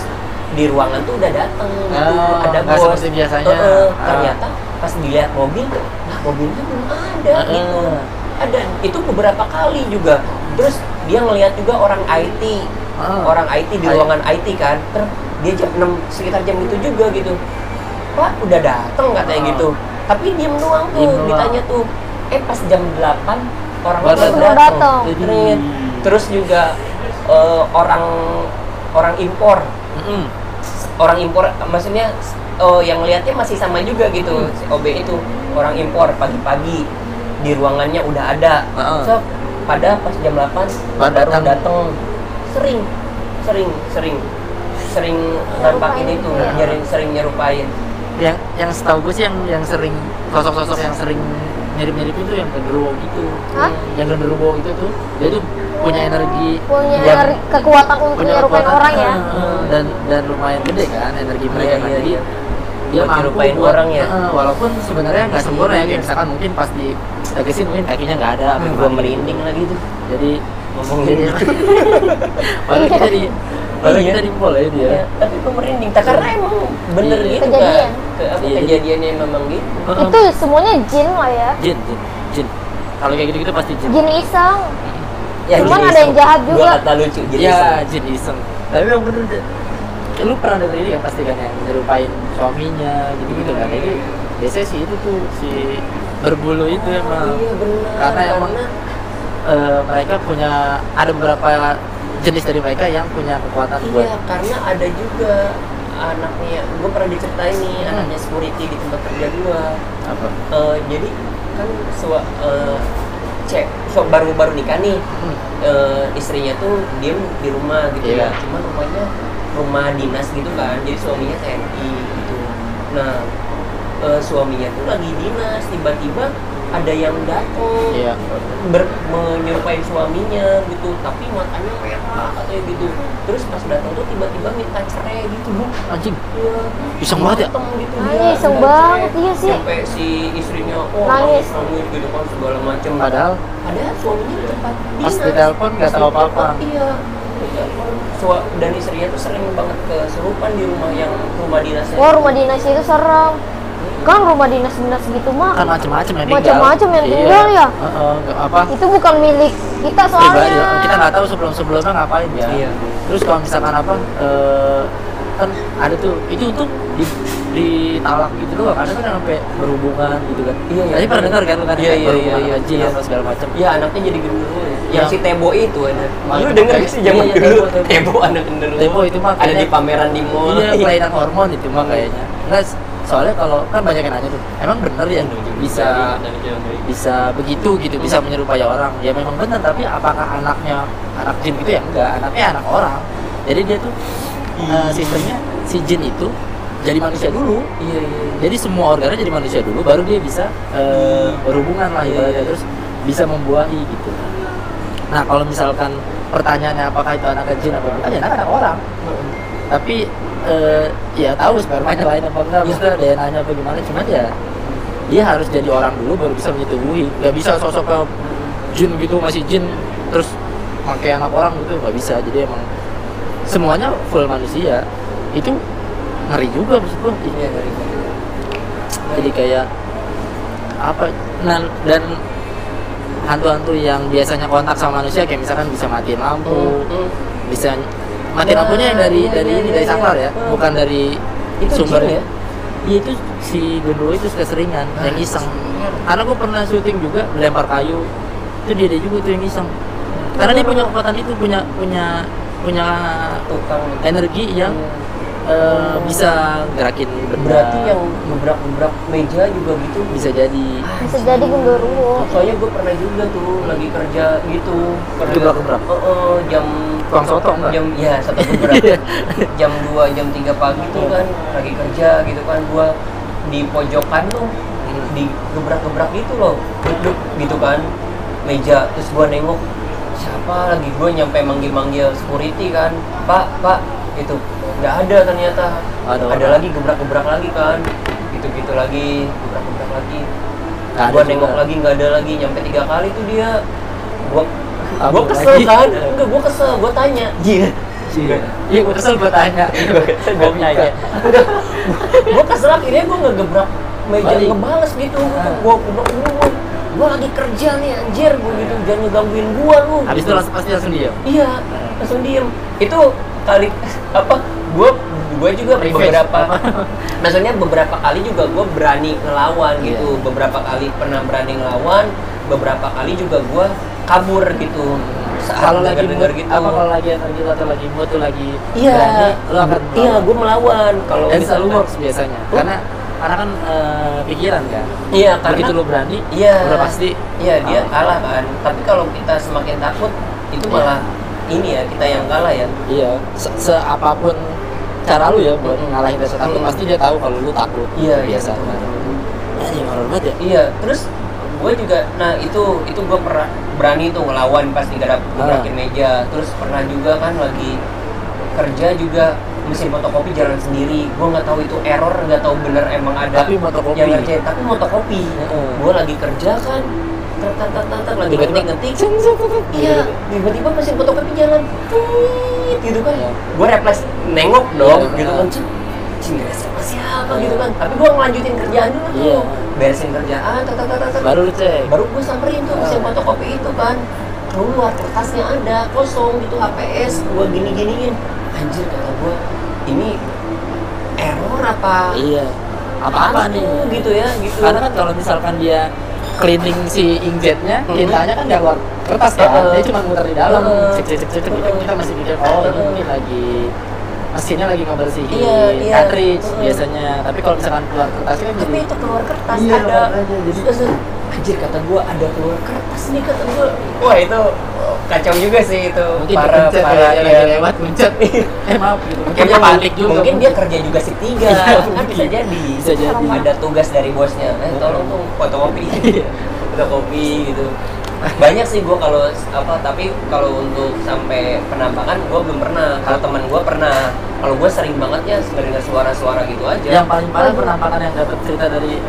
di ruangan tuh udah datang gitu Oh, ada nggak bos. seperti biasanya. Ah. ternyata pas dilihat mobil nah mobilnya belum ada Ah, gitu. Ada itu beberapa kali juga. Terus dia ngelihat juga orang IT Ah. orang IT di ruangan IT kan. Terus dia jam 6 sekitar jam itu juga gitu. Pak udah dateng katanya Ah. gitu. Tapi diem doang tuh Diem ditanya tuh eh pas jam 8 orang Baru baru datang. terus juga eh, orang orang impor Mm-mm. orang impor maksudnya oh yang lihatnya masih sama juga gitu si OB itu orang impor pagi-pagi di ruangannya udah ada Heeh. so pada pas jam 8 Baru datang. datang sering sering sering sering nampakin itu gitu ya? nyering sering nyerupain yang yang setahu gue sih yang yang sering sosok-sosok yang sering mirip-mirip itu yang genderuwo gitu Hah? yang genderuwo itu tuh dia tuh punya energi punya yang- ri- kekuatan untuk nyerupain orang ya eh, dan dan lumayan gede kan energi mereka Iya, kan. iya, jadi iya. dia Buat mampu buat- orang ya? eh, walaupun sebenarnya nggak sempurna ya kayak misalkan mungkin pas di tegesin mungkin kakinya nggak ada apa gue gimana. merinding lagi tuh jadi ngomongin jadi kita di Iya. kita di mall ya dia. Ya, tapi gue merinding. Tak karena emang bener Iya. gitu Kejadian. kan apa, Iya, jadi- kejadiannya memang gitu. Itu semuanya jin lah ya. Jin jin jin. Kalau kayak gitu gitu pasti jin. Jin iseng. Ya, Cuman ada yang jahat Gua juga. kata lucu jadi ya iseng. jin iseng. Tapi yang bener deh. lu pernah denger ini kan pasti kan yang nyerupain suaminya gitu gitu kan. Jadi biasanya sih itu tuh si berbulu itu emang. iya karena emang eh, mereka punya ada beberapa jenis dari mereka yang punya kekuatan buat iya karena ada juga anaknya gue pernah diceritain nih Hmm. anaknya security di tempat kerja gue apa Eh, jadi kan sua, eh, cek so, baru baru nikah nih Hmm. eh, istrinya tuh diem di rumah gitu Iya. ya cuman rumahnya rumah dinas gitu kan jadi suaminya TNI gitu nah eh, suaminya tuh lagi dinas tiba-tiba ada yang datang Iya. ber, menyerupai suaminya gitu tapi matanya merah katanya gitu terus pas datang tuh tiba-tiba minta cerai gitu bu anjing Iya. Iseng banget ya? Gitu dia, iya, iseng banget, iya sih. sampai si istrinya oh Nangis. nangis gitu kan segala macam padahal padahal suaminya di tempat Pas dinas. ditelepon nggak tahu apa-apa. ditelepon, iya dan istrinya tuh sering banget kesurupan di rumah yang rumah dinasnya wah rumah dinas itu serem kan rumah dinas dinas gitu mah kan macam-macam yang tinggal Macam-macam yang Iya. tinggal ya? Heeh, nggak apa itu bukan milik kita soalnya kita nggak tahu sebelum sebelumnya ngapain ya Iya. terus kalau misalkan apa eh, kan ada tuh itu untuk di di talak gitu loh ada kan sampai berhubungan gitu kan Iya, iya. tadi pernah dengar kan kan Iya, iya, iya, jin iya. atau segala macam Iya anaknya jadi genderuwo ya. Yang si Tebo itu ada. Lu denger sih zaman iya, iya, dulu Tebo, anak genderuwo. Tebo itu mah ada di pameran di mall. iya kelainan hormon itu mah kayaknya enggak soalnya kalau kan banyak yang nanya tuh emang bener ya bisa bisa begitu gitu bisa menyerupai orang? Ya memang benar tapi apakah anaknya anak jin gitu ya? Enggak anaknya anak orang. Jadi dia tuh eh, sistemnya si jin itu jadi manusia dulu. Iya iya. jadi semua organnya jadi manusia dulu baru dia bisa eh, berhubungan lah Iya, ibaratnya iya. terus bisa membuahi gitu. Nah kalau misalkan pertanyaannya apakah itu anak jin apa bukan ya anak anak orang tapi eh, ya tahu spermanya lain apa enggak maksudnya DNA-nya apa gimana cuman ya dia harus jadi orang dulu baru bisa menyetubuhi nggak bisa sosok ke jin gitu masih jin terus pakai anak orang gitu nggak bisa. Jadi emang semuanya full manusia. Itu ngeri juga maksud gua. Iya dari jadi kayak apa dan dan hantu-hantu yang biasanya kontak sama manusia kayak misalkan bisa matiin lampu Hmm. bisa Wah, lampunya yang dari dari ini dari saklar ya? Bukan dari Itu sumber ya? Iya itu si gendro itu keseringan yang iseng. karena gue pernah syuting juga lempar kayu. Itu dia, dia juga tuh yang iseng. Karena dia punya kekuatan itu punya punya punya tukang energi yang eh, bisa gerakin benda berarti yang gebrak-gebrak meja juga gitu. Bisa jadi. Bisa jadi genderuwo soalnya gue pernah juga tuh lagi kerja gitu. Kerja Gebrak-gebrak? Eh, eh, jam Tukang soto enggak? jam ya satu Iya. jam 2 jam 3 pagi tuh kan lagi kerja gitu kan gua di pojokan tuh di gebrak-gebrak gitu loh duduk gitu kan meja terus gua nengok siapa lagi gue nyampe manggil-manggil security kan pak pak itu nggak ada ternyata Ada ada orang. lagi gebrak-gebrak lagi kan gitu-gitu lagi gebrak-gebrak lagi gua juga. nengok lagi nggak ada lagi nyampe tiga kali tuh dia gua Gua kesel lagi. kan enggak gua kesel gua tanya Iya. Iya, iya gue kesel gue tanya. Gua kesel Gua gua tanya gua kesel akhirnya gua ngegebrak meja Balik. ngebales gitu gua gua gua, gua, gua, gua lagi kerja nih anjir gua gitu jangan ngegangguin gua lu Habis itu langsung pasti langsung diam. iya langsung diem itu kali apa gua gua juga Revenge. beberapa maksudnya beberapa kali juga gua berani ngelawan gitu Iya. beberapa kali pernah berani ngelawan beberapa kali juga gua kabur gitu Kalau lagi mood, gitu apa kalau lagi energi lu atau lagi mood tuh lagi iya berani, lu akan iya gua melawan kalau dan selalu misalkan- works biasanya. Oh. Karena karena kan eh, pikiran kan. iya karena Begitu lu berani, iya udah pasti iya dia kalah. kan tapi kalau kita semakin takut itu Iya. malah ini ya kita yang kalah ya Iya, se, seapapun cara lu ya buat ngalahin rasa takut, Hmm. pasti dia tahu kalau lu takut. Iya, iya, biasa. Ya, ini horor banget ya. Iya, terus gue juga, nah itu itu gue pernah berani tuh ngelawan pas digarap gebrakin Ah. meja. Terus pernah juga kan lagi kerja juga mesin fotokopi jalan sendiri. Gue nggak tahu itu error, nggak tahu bener emang ada Tapi fotokopi. yang ngerjain. Tapi fotokopi. Heeh. Gue lagi kerja kan, tek, lagi ngetik ngetik. Iya, tiba-tiba mesin fotokopi jalan, gitu kan. Iya. Gue refleks nengok dong, Iya, gitu kan. Cing, ada siapa gitu kan. Tapi gue ngelanjutin kerjaan dulu tuh, Iya. beresin kerjaan, tek tek, tek. Baru lu cek. baru gue samperin tuh mesin Ah. fotokopi itu kan keluar kertasnya ada kosong gitu HPS gue gini giniin anjir kata gue ini error apa Iya. Apa-apa nih? tuh, gitu ya gitu Karena kan kalau misalkan dia cleaning si inkjetnya, Mhm. tintanya kan nggak keluar kertas kan, dia cuma muter di dalam, cek cek cek cek, cek. Itu kita masih mikir oh ini lagi mesinnya lagi ngebersihin Iya, iya. cartridge Heeh. biasanya. Tapi kalau misalkan keluar kertasnya kan tapi jadi itu keluar kertas Iya, ada jadi- anjir kata gue ada keluar kertas nih kata gue wah itu kacau juga sih itu mungkin para dipencet para ya, iya. lagi lewat pencet. eh maaf gitu. Mungkin Mungkin dia panik juga. Mungkin dia kerja juga tiga, Iya, kan bisa jadi. Bisa jadi. Ada tugas dari bosnya. Eh, tolong tuh fotokopi. Iya. fotokopi gitu. Banyak sih gua kalau apa, tapi kalau untuk sampai penampakan gua belum pernah. Kalau teman gua pernah. Kalau gua sering banget ya dengar suara-suara gitu aja. Yang paling parah penampakan yang dapat cerita dari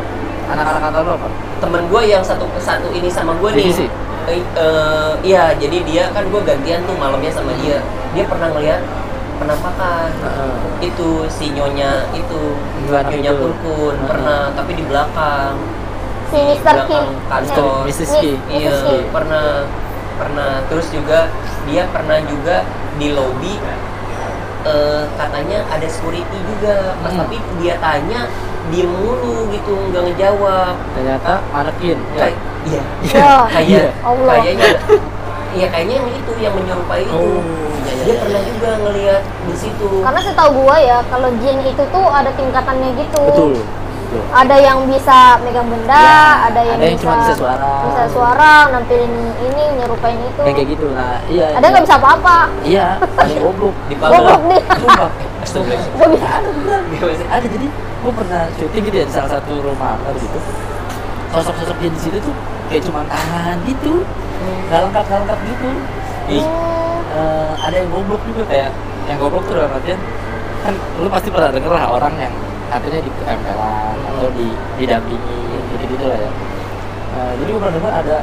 anak-anak kantor lo apa? temen gue yang satu satu ini sama gue nih Divisi? Eh, eh, iya jadi dia kan gue gantian tuh malamnya sama dia dia pernah ngeliat penampakan itu si nyonya itu Gimana nyonya itu? kurkun Heeh. pernah tapi di belakang Si di Mr. belakang Kim. kantor Mrs. Mi- Ki. iya. Ki. pernah pernah terus juga dia pernah juga di lobi eh, katanya ada security juga pas Hmm. tapi dia tanya diem mulu gitu nggak ngejawab Ternyata manekin. kayak iya Ya, kayak kayaknya iya kayaknya yang itu yang menyerupai itu Oh, iya, iya, dia iya. pernah juga ngelihat di situ Karena setahu gua ya, kalau jin itu tuh ada tingkatannya gitu. Betul. Betul. Ada yang bisa megang benda, Ya, ada yang ada yang bisa cuma bisa suara. bisa suara, nampilin ini, nyerupain itu. Yang kayak gitu. Nah, iya. Ada nggak bisa apa-apa. Iya, goblok. di Goblok nih. Ada jadi gue pernah syuting gitu ya di salah satu rumah makan gitu sosok-sosok dia di situ tuh kayak cuma tangan gitu nggak lengkap nggak lengkap gitu Ih. Hmm, Eh, ada yang goblok juga kayak yang goblok tuh dalam artian kan lu pasti pernah denger lah orang yang katanya di ketempelan atau di didampingi gitu gitu lah ya. Eh, jadi gue pernah dengar ada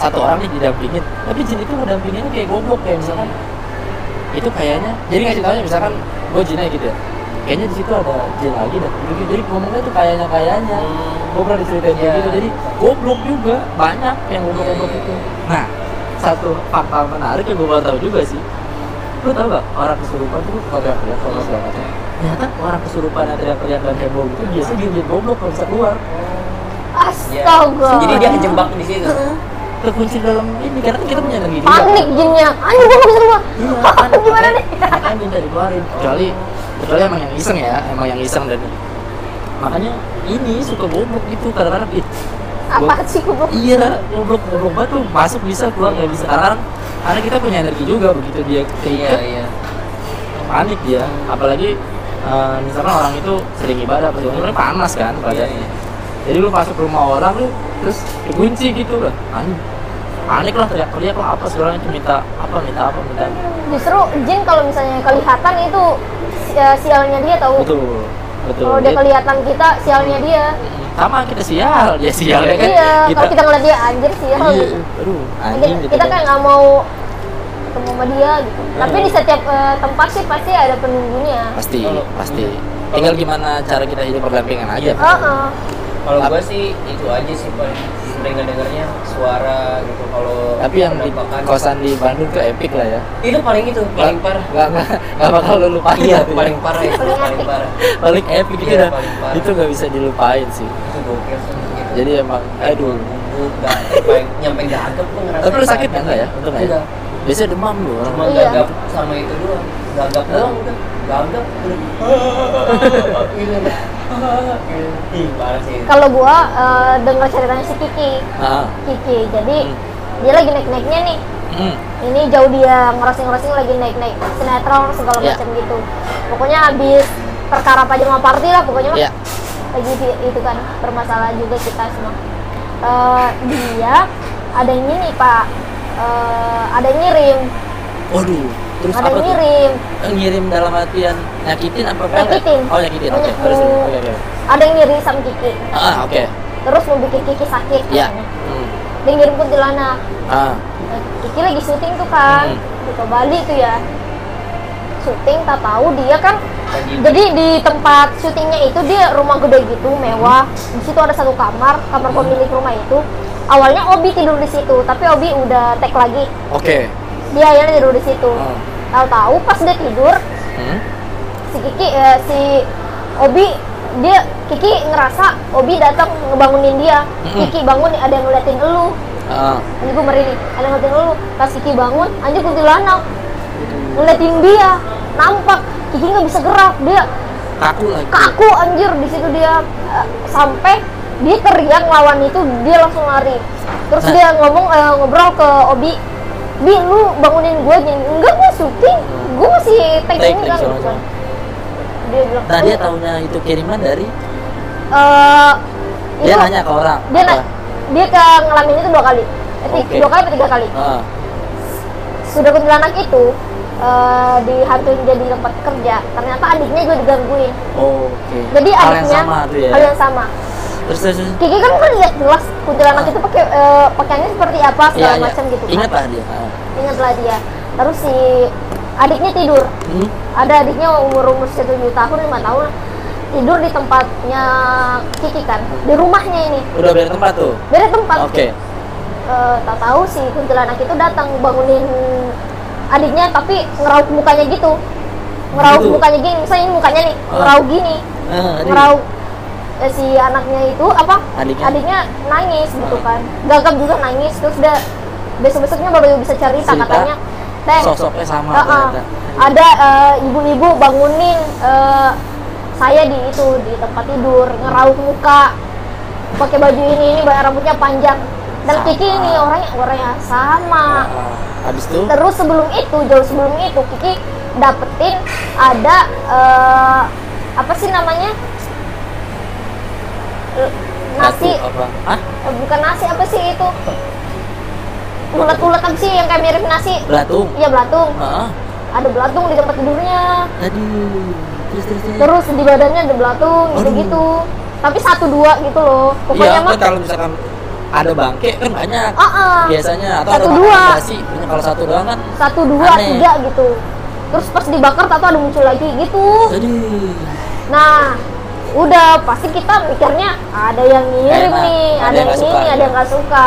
satu orang nih didampingin tapi jin itu ngedampingin kayak goblok kayak misalkan itu kayaknya jadi ngasih taunya misalkan gue jinnya gitu ya kayaknya di situ ada jin lagi dan gitu jadi ngomongnya tuh kayaknya kayaknya. Gue pernah diceritain Iya. gitu jadi goblok juga banyak yang goblok-goblok itu. nah satu fakta menarik yang gue baru tahu juga sih lu tau gak orang kesurupan tuh segala macam ternyata orang kesurupan yang teriak-teriak dan heboh itu biasanya dia goblok kalau bisa keluar Ya. Astaga. jadi dia kejebak di situ terkunci dalam ini karena kan kita punya energi juga. Panik jinnya. Anjir gua nggak bisa keluar. Iya, kan, Gimana nih? Makanya minta dikeluarin. Kecuali kecuali emang yang iseng ya, emang yang iseng dan makanya ini suka goblok gitu kadang-kadang ih, Apa sih gua? iya goblok goblok banget tuh masuk bisa keluar nggak bisa karena karena kita punya energi juga begitu dia iya keikat iya panik dia apalagi eh, misalkan orang itu sering ibadah pasti sebenarnya panas kan badannya iya. jadi lu masuk rumah orang lu terus dikunci gitu lah aneh panik lah teriak-teriak lah apa segala macam minta apa minta apa minta. Justru jin kalau misalnya kelihatan itu eh, sialnya dia tahu. betul betul Kalau dia kelihatan kita sialnya dia. sama kita sial dia sial ya kan Iya, kalau kita ngeliat dia anjir sial. iya aduh Kita, anjing gitu kita kan. nggak mau ketemu sama dia gitu. Tapi di setiap eh, tempat sih pasti ada penunggunya. pasti Kalau- pasti. tinggal gimana cara kita hidup berdampingan aja. Heeh. Kalau gue sih itu aja sih paling sering dengarnya suara gitu. Kalau tapi yang di kosan di Bandung tuh epic lah ya. Itu paling itu paling parah. nggak nggak nggak bakal lu lupain. Iya ya. paling parah itu Paling parah. Paling epic itu Iya, dah paling parah. itu nggak bisa dilupain sih. Itu gokil sih gitu. jadi emang aduh. gak nyampe gagap gue ngerasa tapi lu sakit nggak? Ya? Untung nggak biasanya demam lu orang cuma Iya. gagap sama itu doang gagap doang udah gagap udah sih Kalau gua eh, dengar ceritanya si Kiki, ah Kiki. Jadi Hmm. dia lagi naik-naiknya nih. hmm. Ini jauh dia ngerosing-ngerosing lagi naik-naik sinetron segala Iya. macam gitu. Pokoknya habis perkara pajama party lah pokoknya mah. Iya. Lagi di- itu kan bermasalah juga kita semua. Eh, dia ada yang ini pak, Eh, ada yang ngirim, waduh terus ada apa yang tuh ngirim, Eh, ngirim dalam artian nyakitin apa? Nyakitin. oh nyakitin oke Banyak terus oke oke ada yang ngirim sama Kiki. ah oke Terus mau bikin Kiki sakit. ya katanya. Hmm. Dia ngirim kuntilanak. ah Kiki lagi syuting tuh kan Hmm. di ke Bali tuh ya syuting tak tahu dia kan Lagi- jadi di tempat syutingnya itu dia rumah gede gitu mewah di situ ada satu kamar kamar pemilik rumah itu awalnya Obi tidur di situ tapi Obi udah take lagi. Oke. Dia akhirnya tidur di situ. Hmm. tahu-tahu pas dia tidur Hmm. si Kiki eh, si Obi dia Kiki ngerasa Obi datang ngebangunin dia. Mm-mm. Kiki bangun ada yang ngeliatin elu ah. Anjir gue merinding, ada yang ngeliatin lu. Pas Kiki bangun, anjir kuntilanak. Ngeliatin dia, nampak. Kiki nggak bisa gerak, dia kaku lagi. kaku anjir di situ dia eh, Sampai dia teriak lawan itu, dia langsung lari. Terus Nah. dia ngomong, eh, ngobrol ke Obi Bi, lu bangunin gue gini Enggak, gue syuting, gue masih take, kan. gitu. Dia bilang, nah dia "Lu, taunya itu kiriman dari? Eh, dia itu- nanya ke orang Dia, na- dia ke ngalamin itu dua kali. Eh, Oke. Dua kali atau tiga kali? Ah. Sudah kuntilanak itu eh, dihantuin jadi tempat kerja. Ternyata adiknya juga digangguin. Oke. Jadi hal yang adiknya sama tuh ya. hal yang sama terus terus. Kiki kan kan lihat jelas kuntilanak itu pakai eh, pakaiannya seperti apa segala Iya, iya. macam gitu. Kan ingat lah dia. Ah. ingatlah dia. Terus si adiknya tidur. Hmm. ada adiknya umur umur tujuh tahun lima tahun tidur di tempatnya Kiki kan di rumahnya ini. Udah beda tempat tuh? Beda tempat. Oke. Eh, tak tahu si kuntilanak itu datang bangunin adiknya tapi ngerauk mukanya gitu. Ngerauk Gitu? mukanya gini misalnya ini mukanya nih Ah. ngerauk gini. Ah, ngerauk si anaknya itu apa? Adiknya? nangis gitu kan. Gagap juga nangis terus dia besok besoknya baru bisa cerita, Cerita, katanya. Teh sosoknya sama eh, eh, ternyata. Ada eh, ibu-ibu bangunin eh, saya di itu di tempat tidur ngerauk muka pakai baju ini ini rambutnya panjang. Dan Sama. Kiki ini orangnya orangnya sama. Ah, habis itu? Terus sebelum itu jauh sebelum itu Kiki dapetin ada eh, apa sih namanya? Eh, nasi. Apa? Ah eh, bukan nasi apa sih itu? Ulet-ulet apa sih yang kayak mirip nasi? Belatung. Iya belatung. Ah ada belatung di tempat tidurnya. Aduh terus terus terus. Terus di badannya ada belatung gitu gitu tapi satu dua gitu loh. Pokoknya iya mah kalau misalkan ada bangke kan banyak. Ah. biasanya atau Satu ada dua. Punya kalau satu doang kan satu dua Aneh. tiga gitu. Terus pas dibakar tato ada muncul lagi gitu. Aduh. Nah udah pasti kita mikirnya ada yang ngirim Enak. nih Ada ada, yang ini suka, ada ya. yang nggak suka.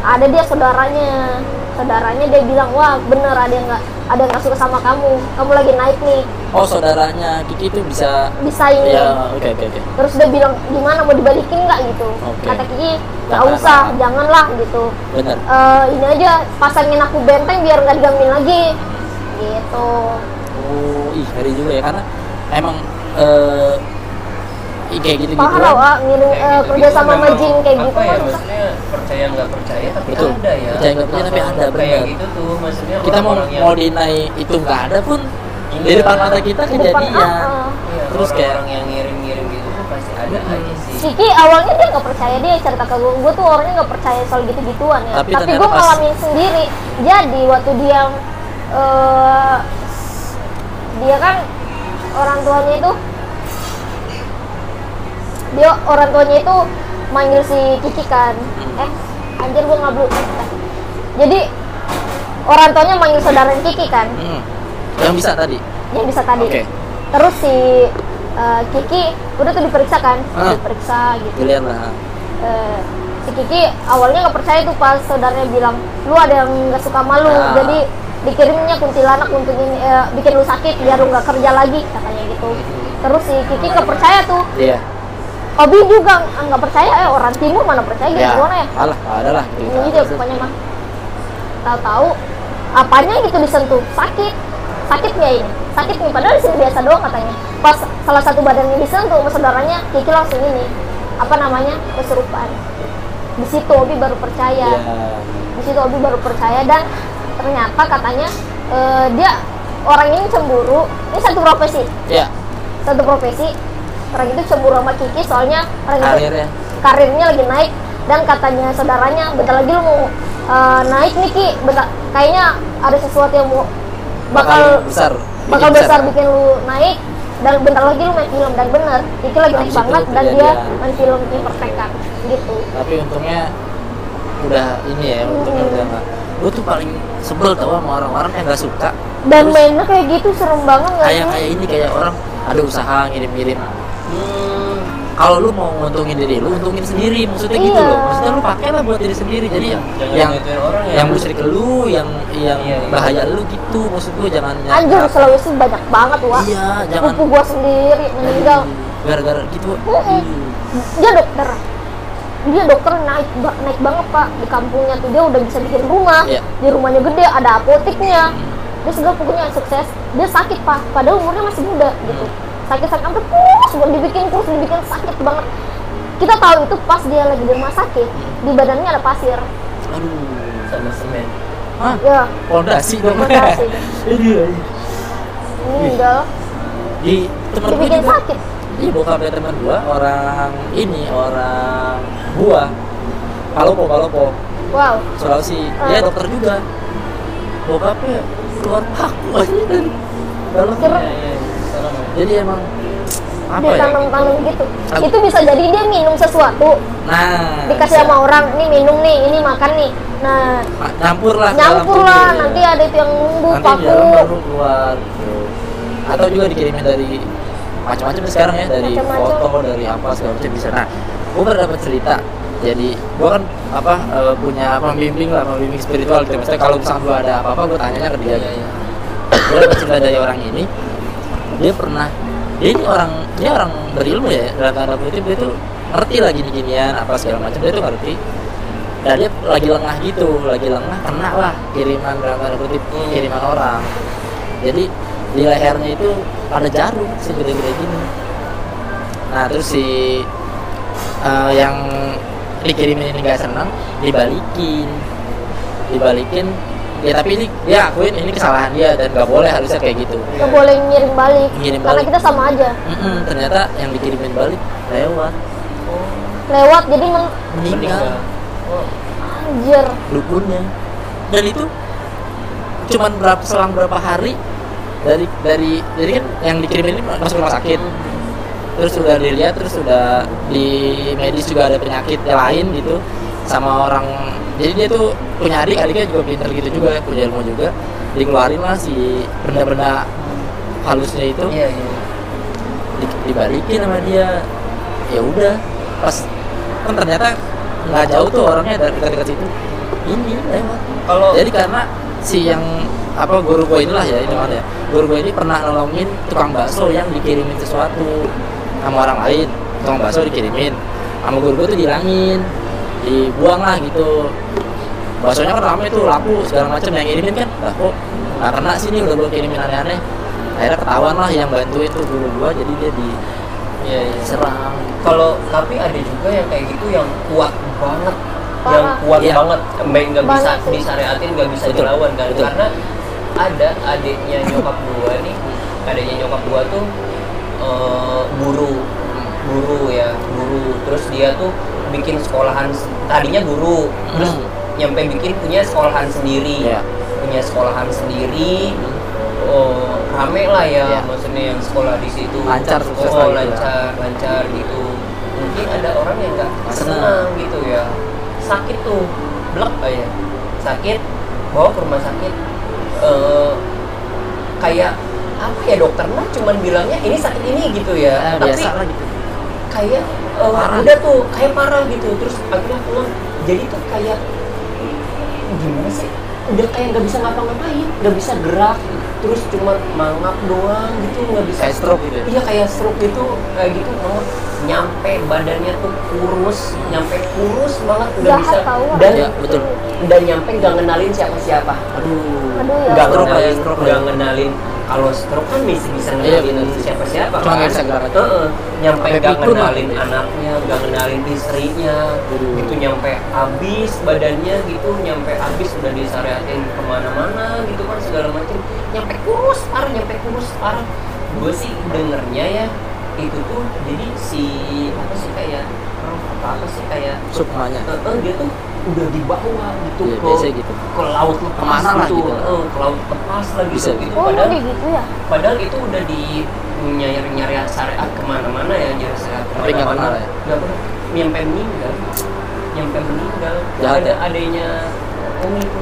Ada dia saudaranya. Saudaranya dia bilang wah bener ada yang nggak ada yang nggak suka sama kamu. Kamu lagi naik nih. Oh saudaranya Kiki itu bisa bisa ini. Ya oke oke oke. Terus dia bilang gimana mau dibalikin nggak? Gitu. Oke. kata Kiki nggak usah janganlah gitu. Bener. Eh, ini aja pasangin aku benteng biar nggak digangguin lagi. Gitu. Oh ih ngeri juga ya karena emang eh ih, kayak gitu gitu parah wah ngirim Kayak eh, gitu-gitu kerja sama sama memang jin kayak apa gitu ya, susah. maksudnya percaya nggak percaya tapi Betul. ada ya Percaya nggak percaya, tapi ada, kayak benar. gitu tuh maksudnya kita mau mau deny itu nggak ada pun Iya. di depan mata kita kejadian ah, ah. Iya, terus kayak orang yang ngirim-ngirim gitu tuh kayak pasti ada aja sih Kiki awalnya dia nggak percaya dia cerita ke gue, gue tuh orangnya nggak percaya soal gitu-gituan ya. Tapi Tapi, gue pas- ngalamin sendiri. Jadi waktu dia eh, dia kan orang tuanya itu dia orang tuanya itu manggil si Kiki kan. Hmm. Eh, anjir gue ngablu. Jadi orang tuanya manggil saudara Kiki kan, Hmm. Yang bisa tadi. yang bisa tadi. Oke. Terus si eh, Kiki udah tuh diperiksa kan, Ah. diperiksa gitu. Dilihat lah. Eh, si Kiki awalnya nggak percaya tuh pas saudaranya bilang lu ada yang nggak suka malu Ah. dikirimnya kuntilanak untuk ini, eh, bikin lu sakit biar lu nggak kerja lagi katanya gitu terus si Kiki kepercaya tuh Iya. Obi juga nggak nggak percaya eh orang timur mana percaya gitu Ya. gimana ya Alah, ada lah. Gitu. ini gitu pokoknya mah tahu-tahu apanya gitu disentuh sakit sakit nggak ini sakit nih padahal di sini biasa doang katanya pas salah satu badannya disentuh sama saudaranya Kiki langsung ini apa namanya kesurupan di situ Obi baru percaya Iya. di situ Obi baru percaya dan ternyata katanya eh, dia orang ini cemburu ini satu profesi Iya. satu profesi orang itu cemburu sama Kiki soalnya orang itu Karirnya. karirnya lagi naik dan katanya saudaranya bentar lagi lu mau uh, naik nih Ki bentar kayaknya ada sesuatu yang mau bakal besar. bakal Bikin besar bikin lu naik dan bentar lagi lu main film dan bener Kiki lagi naik di banget dan dia main film Imperfect kan gitu Tapi untungnya udah ini ya, untungnya Mm-mm. udah nggak. Gue tuh paling sebel tau sama orang-orang yang nggak suka. dan Terus mainnya kayak gitu serem banget nggak kayak kayak ini kayak orang ada usaha ngirim-ngirim Hmm, kalau lu mau nguntungin diri lu untungin sendiri. Maksudnya gitu Iya. loh. Maksudnya lu pakai lah buat diri sendiri. Jadi yang Jangan yang orang ya. yang musyrik ke lu yang yang Iya, iya. bahaya lu gitu. Maksud gua jangan anjir Sulawesi banyak banget wah iya jangan. Sepupu gua sendiri meninggal. gara-gara gitu. Mm-mm. dia dokter. Dia dokter naik ba- naik banget pak di kampungnya tuh. Dia udah bisa bikin rumah. Iya. di rumahnya gede ada apoteknya dia segala pokoknya sukses. Dia sakit pak. Padahal umurnya masih muda gitu sakit sakit sampai kurus buat dibikin kurus dibikin sakit banget. Kita tahu itu pas dia lagi di rumah sakit di badannya ada pasir. Aduh sama semen. Hah? ya. Pondasi dong. Pondasi. Meninggal di temen gua dibikin juga. sakit? Iya bokapnya teman gua orang ini orang gua. Palopo Palopo. Wow. Sulawesi Ah. dia dokter juga. Bokapnya keluar paku aja dari dalam Serem. Jadi emang apa dia ya gitu Aku- itu bisa jadi dia minum sesuatu nah dikasih bisa. sama orang nih minum nih ini makan nih nah nyampur lah nyampur lah ya. nanti ada itu yang numbuh nanti paku baru keluar gitu. atau juga dikirimin dari macam-macam sekarang ya dari Macam-macam. foto dari apa segala macam bisa nah gue pernah dapat cerita jadi gue kan apa eh, punya pembimbing lah pembimbing spiritual gitu maksudnya kalau misalnya gue ada apa-apa gue tanyanya ke dia Iya, iya. gue dapat cerita dari orang ini dia pernah dia ini orang dia orang berilmu ya dalam tanda kutip dia tuh ngerti lah gini ginian apa segala macam dia tuh ngerti. Dan dia lagi lengah gitu lagi lengah kena lah kiriman dalam tanda kutip kiriman orang. Jadi di lehernya itu ada jarum segede-gede gini. Nah terus si eh, yang dikirimin ini nggak senang dibalikin. Dibalikin ya tapi ini dia akuin ini kesalahan dia dan nggak boleh harusnya kayak gitu. Nggak boleh ngirim balik Ngirim karena balik. kita sama aja. Mm-mm, ternyata yang dikirimin balik lewat. Lewat jadi men- meninggal. Anjir. Dukunnya dan itu cuman berapa selang berapa hari dari dari jadi kan yang dikirimin ini masuk rumah sakit. Terus sudah dilihat terus sudah di medis juga ada penyakit yang lain gitu sama orang. Jadi dia tuh punya adik adiknya juga pinter gitu juga punya ilmu juga. Dikeluarin lah si benda-benda halusnya itu. Iya iya. Di- dibalikin sama dia. Ya udah pas kan ternyata nggak jauh tuh orangnya dari dekat-dekat situ. Ini lewat. Kalau jadi karena si yang apa guru gue inilah ya ini mana ya guru gue ini pernah nolongin tukang bakso yang dikirimin sesuatu sama orang lain. Tukang bakso dikirimin. Sama guru gue tuh dihilangin dibuang lah gitu. Baksonya kan rame tuh laku segala macam yang kirimin kan lah kok nggak kena sih nih udah gue kirimin aneh-aneh. Akhirnya ketahuan lah yang bantuin tuh guru gue jadi dia di iya serang kalau tapi ada juga yang kayak gitu yang kuat banget. Yang Parah. kuat Iya. banget. Nggak bisa disyariatin nggak bisa Betul. dilawan kan. Betul. karena ada adiknya nyokap gua nih adiknya nyokap gua tuh eh, guru. Guru ya dia tuh bikin sekolahan tadinya guru terus Hmm. nyampe bikin punya sekolahan sendiri Iya. punya sekolahan sendiri oh rame lah ya Iya. maksudnya yang sekolah di situ Lancar, sukses oh, gitu ya. lancar lancar gitu mungkin ada orang yang nggak Senang. gitu ya sakit tuh blek aja sakit bawa ke rumah sakit eh kayak apa ya dokter mah cuman bilangnya ini sakit ini gitu ya Eh, tapi biasa lah gitu kayak eh, Parah. udah tuh kayak parah gitu terus akhirnya pulang jadi tuh kayak gimana sih udah kayak nggak bisa ngapa-ngapain nggak bisa gerak terus cuma mangap doang gitu nggak bisa Kayak stroke gitu ya? iya kayak stroke gitu kayak gitu mangap nyampe badannya tuh kurus nyampe kurus banget nggak Jahat bisa tau, dan Iya, betul. dan nyampe nggak ngenalin siapa-siapa aduh Aduh ya. nggak ya, ngenalin nggak ya. ngenalin kalau stroke kan bisa bisa Iya, ngenalin bener sih. siapa-siapa Cuma nggak bisa gerak aja. Heeh. nyampe lah ngenalin gitu ya. anaknya nggak ngenalin istrinya Aduh. gitu nyampe habis badannya gitu nyampe habis udah disareatin ke mana-mana gitu kan segala macam nyampe kurus parah nyampe kurus parah gue sih dengernya ya itu tuh jadi si apa sih kayak apa apa sih kayak sukmanya Eh, eh, dia tuh udah dibawa gitu Iya, ke gitu. ke laut lepas Ke mana gitu, gitu. Eh, ke laut lepas lah gitu, Bisa. gitu. Oh, padahal udah gitu ya? padahal itu udah di nyari nyari syariat ke mana-mana ya nyari syariat Tapi nggak kenal ya? nggak pernah nyampe meninggal nyampe meninggal Jahat ada ya? adanya oh itu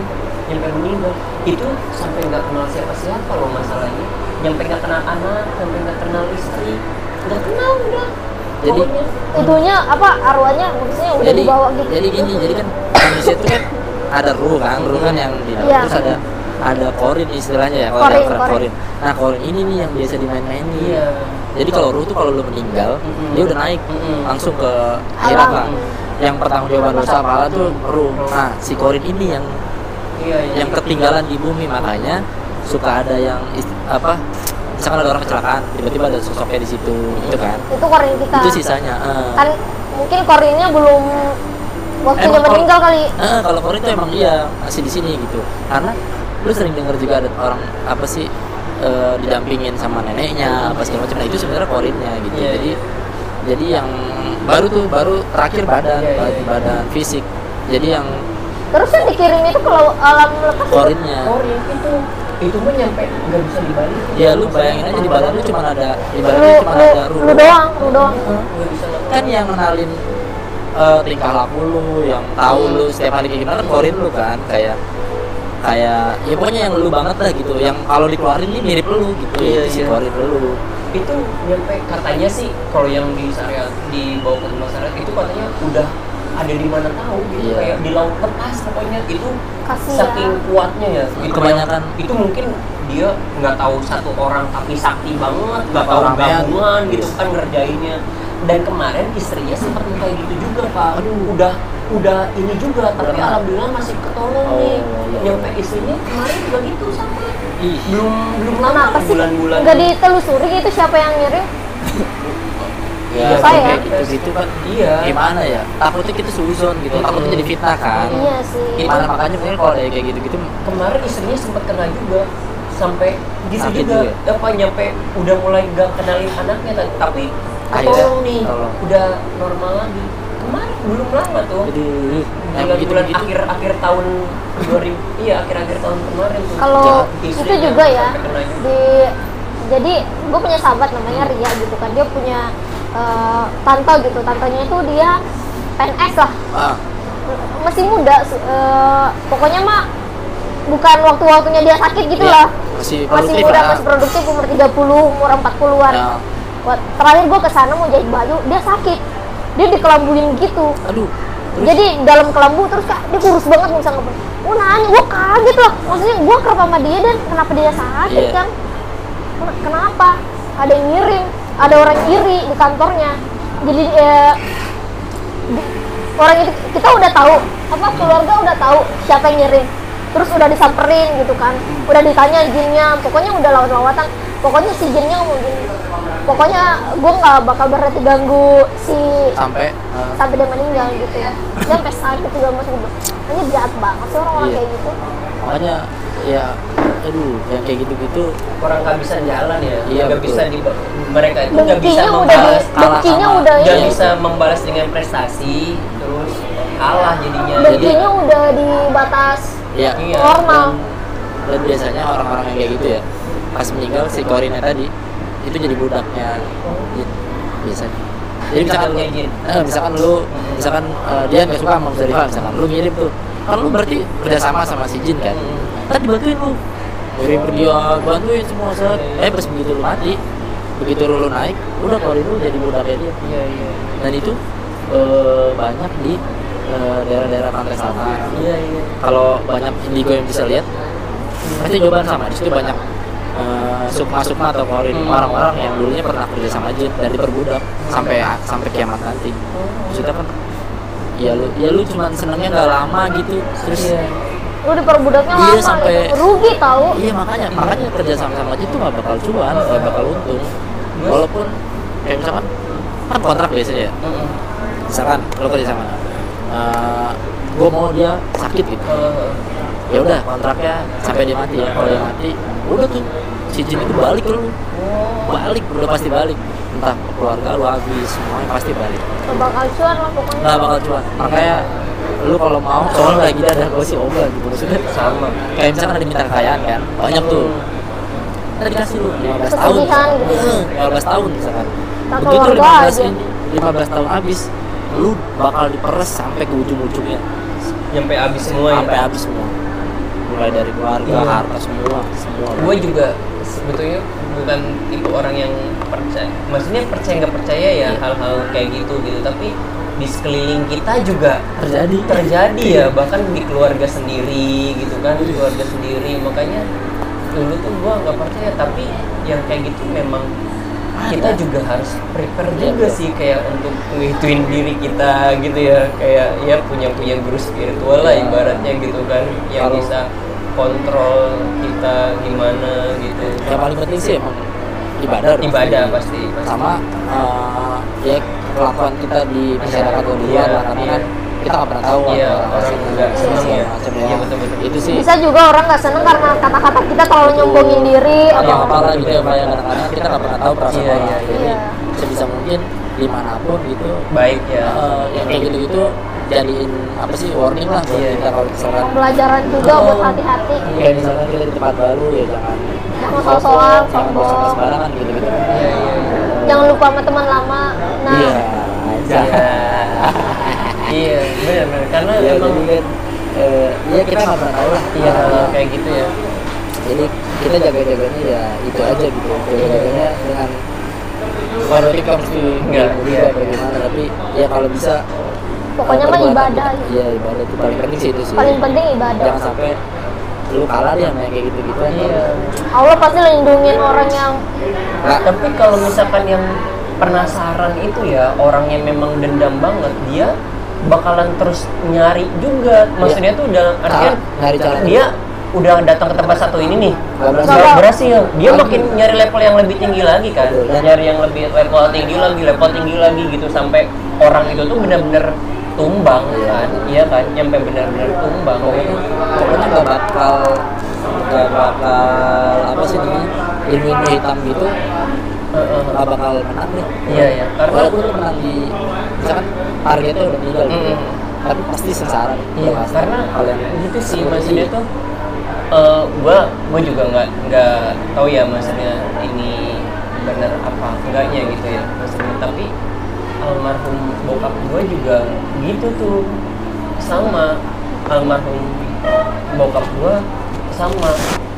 nyampe meninggal itu sampai nggak kenal siapa-siapa loh masalahnya nyampe nggak kenal anak sampai nggak kenal istri nggak kenal udah Jadi-. Itunya apa arwahnya maksudnya udah jadi dibawa gitu. jadi gini jadi kan manusia itu kan ada ruh kan ruh kan yang di dalam Iya. terus ada ada korin istilahnya ya kalau Korin, korin. korin nah korin ini nih yang biasa dimain-mainin iya jadi kalau ruh tuh kalau lu meninggal Mm-mm. dia udah naik Mm-mm. langsung ke akhirat lah yang pertanggung jawaban dosa pahala tuh ruh nah si korin ini yang iya iya yang ketinggalan di bumi makanya suka ada yang apa misalkan ada orang kecelakaan tiba-tiba ada sosoknya di situ gitu kan Itu korin kita. itu sisanya eh. Kan mungkin korinnya belum waktunya meninggal kali. Eh, kalau korin itu emang iya masih di sini gitu karena lu sering dengar juga ada orang apa sih eh, didampingin sama neneknya apa segala macam nah itu sebenarnya korinnya gitu Iya, jadi iya. jadi yang baru tuh baru terakhir badan iya, badan, iya. badan fisik jadi yang Terus yang dikirim itu kalau alam lepas itu korinnya Korin itu itu mah nyampe nggak bisa dibalik. Ya lu bayangin aja di badan lu cuma ada di badan lu lu cuma lu, ada lu ruh doang, lu doang. kan yang kenalin eh, tingkah laku lu yang tahu lu setiap hari kayak gimana kan korin lu kan kayak kayak ya pokoknya yang lu banget lah gitu. Yang kalau dikeluarin ini mirip lu gitu Iya, itu si iya. korin lu. Itu nyampe katanya sih kalau yang di syariat dibawa ke rumah syariat itu katanya udah ada di mana tahu gitu Iya. kayak di laut lepas pokoknya itu Kasihan. saking kuatnya ya itu Kebanyakan. itu mungkin dia nggak tahu satu orang tapi sakti banget nggak tahu gabungan gitu kan ngerjainnya dan kemarin istrinya sempat kayak gitu juga pak Aduh. udah udah ini juga tapi Udah. alhamdulillah masih ketolong Oh, nih iya. nyampe istrinya kemarin juga gitu sama ih belum belum lama bulan-bulan nggak ditelusuri itu siapa yang ngirim? Ya Saya. kayak gitu gitu kan. Iya. gimana ya? Takutnya kita suzon gitu. Takutnya jadi fitnah kan? Iya sih. gimana? Makanya mungkin kalau ada kayak gitu gitu kemarin istrinya sempat kena juga. Sampai gitu Sakit juga. juga. apa nyampe udah mulai gak kenalin anaknya ta- tapi tolong nih tolong. udah normal lagi. Kemarin belum lama tuh. Yang bulan, begitu bulan gitu akhir akhir tahun 2000 iya akhir akhir tahun kemarin tuh. Kalau Jahat. itu juga ya di jadi gue punya sahabat namanya Ria gitu kan. Dia punya eh, tante gitu. Tantenya itu dia PNS lah. Ah. Masih muda eh, pokoknya mah bukan waktu-waktunya dia sakit gitu Iya, lah. masih masih muda lah. masih produktif umur 30 umur 40-an Ya. Terakhir gue ke sana mau jahit baju dia sakit. Dia dikelambuin gitu. Aduh terus? Jadi dalam kelambu terus kak dia kurus banget nggak bisa ngapain gue nanya gue kaget lah. Maksudnya gue kerap sama dia dan kenapa dia sakit Iya. kan? Ken- kenapa? Ada yang ngirim ada orang iri di kantornya. Jadi eh, orang itu kita udah tahu apa keluarga udah tahu siapa yang ngirim. Terus udah disamperin gitu kan. Udah ditanya izinnya pokoknya udah lawat-lawatan pokoknya si jinnya ngomong gini pokoknya gue nggak bakal berarti ganggu si sampai eh, sampai dia meninggal gitu ya. Dia sampai sakit juga mas gue ini jahat banget sih orang-orang Iya. kayak gitu. Makanya ya aduh yang kayak gitu-gitu. Orang kehabisan jalan ya. Iya, nggak bisa di mereka itu nggak bisa udah membalas kalah sama- udah nggak bisa membalas dengan prestasi terus kalah jadinya. Dengkinya udah di batas ya Iya. normal. dan biasanya orang-orang yang kayak gitu ya pas meninggal si Korina tadi itu jadi budaknya. Jin biasanya jadi misalkan lu, eh, misalkan lu misalkan eh, dia nggak suka sama Musdalifah misalkan lu ngirim tuh. Kan lu berarti kerjasama sama si Jin kan? Hmm. tadi dibantuin lu. Ngirim ke dia bantuin semua set. Eh pas begitu lu mati begitu lu naik udah Korin lu jadi budaknya dia. Iya iya. Dan itu eh, banyak di eh, daerah-daerah pantai selatan. Iya iya. Kalau banyak indigo yang bisa lihat pasti jawaban sama. Di situ banyak eh, sukma-sukma atau korin Hmm. orang-orang yang dulunya pernah kerja sama jin dari perbudak sampai sampai kiamat nanti maksudnya kan ya lu ya lu cuman senengnya nggak lama gitu terus Iya. Lu diperbudaknya Iya, lama sampai- gitu. Rugi tahu. iya makanya makanya kerja sama sama jin tuh nggak bakal cuan nggak bakal untung walaupun kayak misalkan kan kontrak biasanya ya misalkan lo kerja sama gue mau dia sakit gitu Eh, ya udah kontraknya sampai dia mati. Ya kalau dia mati udah tuh si jin itu balik ke lu. Balik udah pasti balik. Entah keluarga lu habis semuanya pasti balik. Gak bakal cuan lah pokoknya. nggak bakal cuan. Makanya lu kalau mau soalnya lagi ada gue sih obat gitu. Maksudnya sama. kayak misalkan ada minta kekayaan kan banyak tuh. Ntar dikasih lu 15 tahun. gitu. Hmm, 15 tahun misalkan. Begitu keluarga 15 aja. ini 15 tahun habis lu bakal diperes sampai ke ujung-ujungnya. Nyampe habis semua ya? Sampai habis semua mulai dari keluarga Iya. harta semua semua. Gue juga sebetulnya bukan tipe orang yang percaya. Maksudnya percaya nggak percaya ya Iya. hal-hal kayak gitu gitu. Tapi di sekeliling kita juga terjadi. terjadi ya. Bahkan di keluarga sendiri gitu kan. Di keluarga sendiri. Makanya dulu tuh gua nggak percaya. Tapi yang kayak gitu memang kita juga harus prepare Iya, juga betul. sih kayak untuk ngituin diri kita gitu ya kayak ya punya punya guru spiritual lah Iya. ibaratnya gitu kan yang bisa kontrol kita gimana gitu yang paling penting sih emang ibadah ibadah pasti, pasti. sama eh, ya kelakuan kita di masyarakat luar Iya, lah karena iya. kan kita nggak pernah tahu Iya, apa orang nggak seneng ya. macam Iya, betul-betul. itu sih Bisa juga orang nggak seneng karena kata-kata kita terlalu nyombongin diri atau atau apalah gitu ya kayak kadang-kadang kita nggak pernah tahu perasaan Iya, orang iya, jadi iya. sebisa mungkin di mana pun gitu baik ya eh, yang kayak gitu-gitu jadiin apa sih warning lah buat Iya, kita iya. kalau misalkan pembelajaran juga Oh. buat hati-hati. kayak misalkan kita di tempat baru ya jangan Jangan soal-soal, sombong. sembarangan Iya, iya, iya. Jangan lupa sama teman lama. Nah, iya Iya. iya benar-benar karena Iya, emang jadi kan eh, ya kita nggak pernah tahu lah. Iya Eh, kayak gitu ya. jadi kita jaga-jaganya ya itu aja gitu. Jaga-jaganya dengan kalau kita mesti Nggak, ilmu iya. bagaimana tapi ya kalau bisa Pokoknya mah ibadah gitu. iya ibadah itu paling penting sih itu sih. Paling penting ibadah. jangan sampai lu kalah deh sama yang kayak gitu-gitu iya. Allah pasti lindungin orang yang Nggak, tapi kalau misalkan yang penasaran itu ya orang yang memang dendam banget dia bakalan terus nyari juga. Maksudnya tuh udah artinya Cara- nyari cara. dia udah datang ke tempat satu ini nih berhasil. berhasil. Dia makin nyari level yang lebih tinggi lagi kan. Betul. Dan- nyari yang lebih level tinggi lagi level tinggi lagi gitu sampai orang itu tuh benar-benar tumbang kan. Iya kan? Nyampe benar-benar tumbang. Pokoknya pokoknya nggak bakal nggak bakal apa sih namanya ilmu-ilmu hitam gitu Heeh. nggak bakal menang deh Iya, iya. Karena- walaupun lu menang di misalkan targetnya udah meninggal gitu. Mm. tapi pasti sengsara nih Iya, karena hal yang gitu sih maksudnya tuh eh gua gua juga nggak nggak tahu ya maksudnya ini benar apa enggaknya gitu ya. Maksudnya tapi almarhum bokap gua juga gitu tuh. Sama. Almarhum bokap gua sama.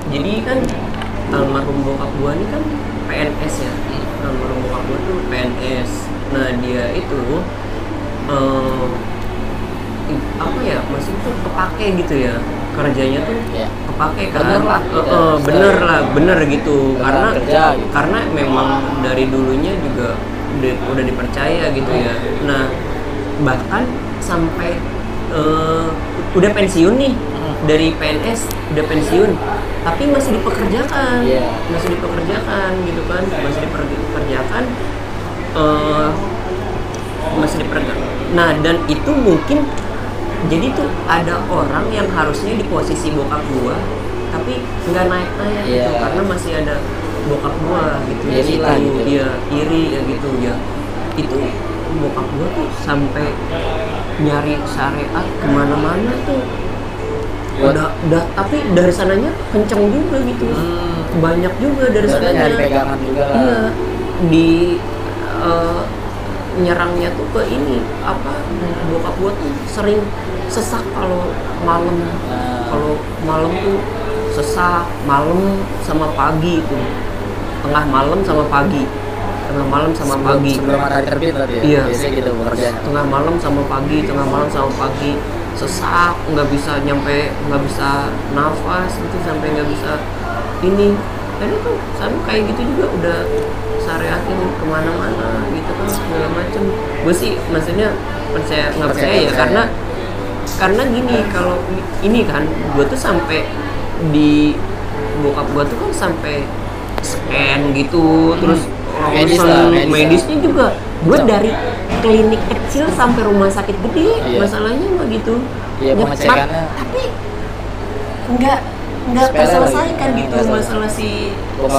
Jadi kan almarhum bokap gua ini kan PNS ya almarhum bokap gua tuh PNS nah dia itu i- apa ya maksud tuh kepake gitu ya kerjanya tuh Iya. kepake kan Bener lah, gitu. eh, bener lah bener gitu Beneran karena kerja gitu. karena memang dari dulunya juga udah, udah dipercaya gitu ya nah bahkan sampai eh, udah pensiun nih Hmm. dari PNS udah pensiun tapi masih dipekerjakan Iya. masih dipekerjakan gitu kan masih dipekerjakan eh masih dipekerjakan nah dan itu mungkin jadi tuh ada orang yang harusnya di posisi bokap gua tapi nggak naik naik Iya. gitu karena masih ada bokap gua gitu Situ, lah gitu. iya iri ya gitu ya itu bokap gua tuh sampai nyari syariat ke mana-mana tuh Buat- udah udah tapi dari sananya kenceng juga gitu. Hmm. banyak juga dari Berarti sananya. nyari pegangan juga. Lah. iya. Di eh, nyerangnya tuh ke ini apa bokap gua tuh sering sesak kalau malam. Nah. kalau malam tuh sesak malam sama pagi tuh tengah malam sama pagi. Tengah malam sama Sebelum- pagi. sebelum matahari terbit berarti ya? Iya. biasanya gitu tengah malam sama pagi tengah malam sama pagi sesak nggak bisa nyampe nggak bisa nafas itu sampai nggak bisa ini dan itu sama kayak gitu juga udah syariatin ke mana-mana gitu kan segala macem gue sih maksudnya percaya nggak percaya ya Percaya. karena karena gini kalau ini kan gue tuh sampai di bokap gue tuh kan sampai scan gitu terus Medis urusan lah, medis lah. medisnya juga gue dari klinik kecil sampai rumah sakit gede Iya. masalahnya mah gitu Iya, pengecekannya. tapi nggak nggak terselesaikan lagi. gitu Nggak selesai. masalah si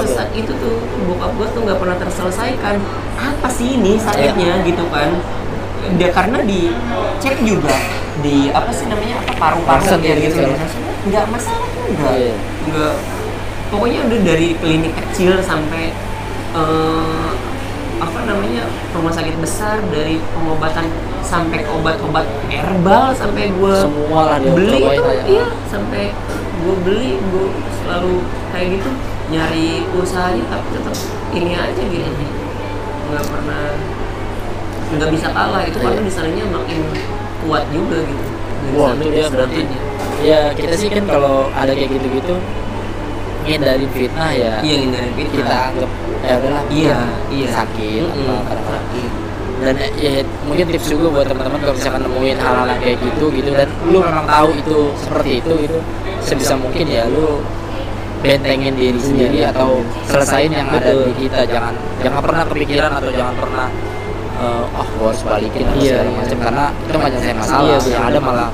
sesak itu tuh bokap gue tuh nggak pernah terselesaikan apa sih ini sakitnya Iya. gitu kan dia karena dicek juga di apa sih namanya apa paru-paru Ronsen ya gitu, gitu nggak masalah juga Iya. nggak pokoknya udah dari klinik kecil sampai eh, apa namanya rumah sakit besar dari pengobatan sampai ke obat-obat herbal sampai gue Semua lah dia beli itu ya. iya sampai gue beli gue selalu kayak gitu nyari usahanya tapi tetap ini aja gitu nggak pernah nggak bisa kalah itu karena Iya. di sananya makin kuat juga gitu Wah, sana itu dia berarti ya kita sih kan kalau ada kayak gitu-gitu ngindarin fitnah ya. Iya ngindarin fitnah. Kita anggap ya udahlah Iya, iya. sakit Mm-mm. apa kadang-kadang dan ya mungkin tips juga buat teman-teman kalau misalkan nemuin hal-hal kayak gitu gitu. Dan lu memang tahu itu seperti itu gitu sebisa mungkin ya lu bentengin diri sendiri atau selesain yang ada di kita. Jangan jangan pernah kepikiran atau jangan pernah eh, ah gua harus balikin atau Iya, segala iya. macam. Karena itu nggak nyelesain masalah. Iya, yang ada malah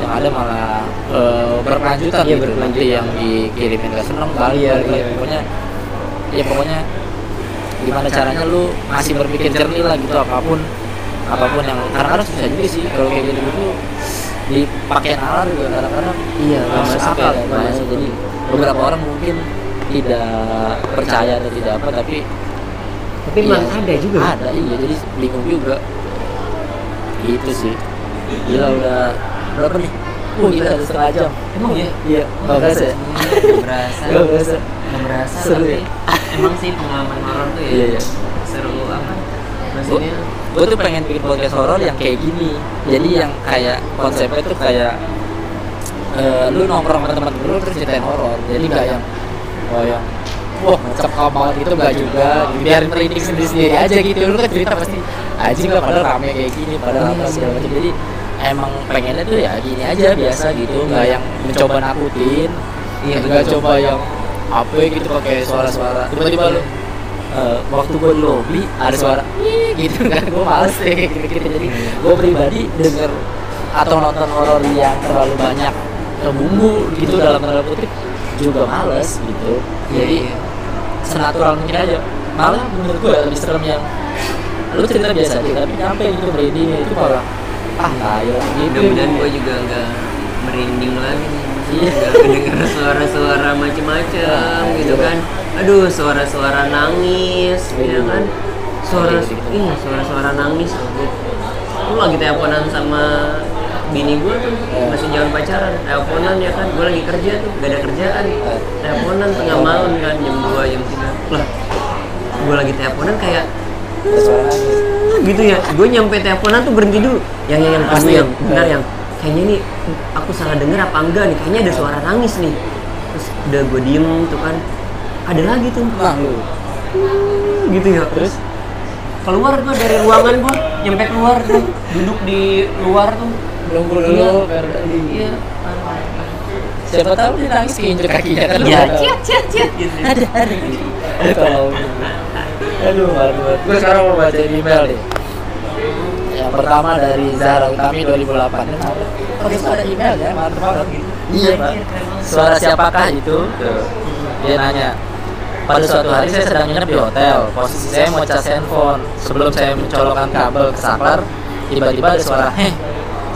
yang ada malah eh, berkelanjutan Iya, gitu nanti berkelanjutan. yang dikirimin gak seneng balik Iya, iya. pokoknya ya pokoknya gimana caranya lu masih berpikir jernih lah gitu apa pun apa pun yang kadang-kadang susah juga sih kalau kayak gitu gitu dipakai nalar juga kadang-kadang Iya, masuk akal ya, ya, masuk. jadi beberapa orang mungkin tidak percaya atau tidak apa tapi tapi iya, memang ada juga ada iya jadi bingung juga gitu sih gila udah berapa nih Oh gila ada setengah jam. emang ya Iya, nggak berasa. ya? Nggak berasa. Nggak berasa. Nggak berasa Seru tapi ya? emang sih pengalaman horor tuh ya Iya, iya. seru apa maksudnya gue tuh pengen bikin podcast horor yang kayak gini. Jadi yang kayak konsepnya tuh kayak eh, lu nongkrong sama teman lu terus ceritain horor. Jadi nggak yang oh yang wah cekam banget gitu nggak juga. Biarin merinding sendiri sendiri aja gitu. Lu kan cerita pasti anjing lah padahal rame kayak gini padahal apa segala macam. Jadi emang pengennya tuh ya gini aja biasa gitu nggak yang mencoba nakutin Iya, nggak coba yang apa gitu pakai suara-suara. Tiba-tiba lu eh, waktu gue di lobby ada suara gitu kan gue males deh kayak gitu-gitu. Jadi gue pribadi denger atau nonton horor yang terlalu banyak bumbu gitu dalam tanda kutip juga males gitu. Jadi Iya, iya. senatural mungkin aja. Malah menurut gue lebih serem yang lu cerita biasa aja tapi nyampe gitu merinding itu malah ah tayo gitu mudah-mudahan gue juga nggak merinding lagi Iya. nggak mendengar suara-suara macem-macem gitu Iya. kan aduh suara-suara nangis Iya. ya kan suara Iya, gitu. iya suara-suara nangis lu lagi teleponan sama bini gue tuh Iya. masih jalan pacaran teleponan ya kan gue lagi kerja tuh gak ada kerjaan Iya. teleponan tengah malam kan jam 2 jam 3 lah gue lagi teleponan kayak suara nangis gitu ya. Gue nyampe teleponan tuh berhenti dulu. Yang yang yang pas Pasti. yang benar yang kayaknya ini aku salah denger apa enggak nih? Kayaknya ada suara nangis nih. Terus udah gue diem tuh kan. Ada lagi tuh. Nah lu. Gitu ya. Terus? Keluar gue dari ruangan gue nyampe keluar tuh. Duduk di luar tuh. Nunggu Iya. dulu iya. Siapa tahu dia nangis keinjek kakinya. Kan ya ciat ciat ciat gitu. Ada ada. Tolong aduh malu banget gue sekarang mau baca email deh yang pertama dari Zara Utami 2008 Kenapa? Podcast ada email ya mantep banget gitu. Iya pak. Suara siapakah itu? Tuh. dia nanya. Pada suatu hari saya sedang nginep di hotel. Posisi saya mau cas handphone. Sebelum saya mencolokkan kabel ke saklar tiba-tiba ada suara heh.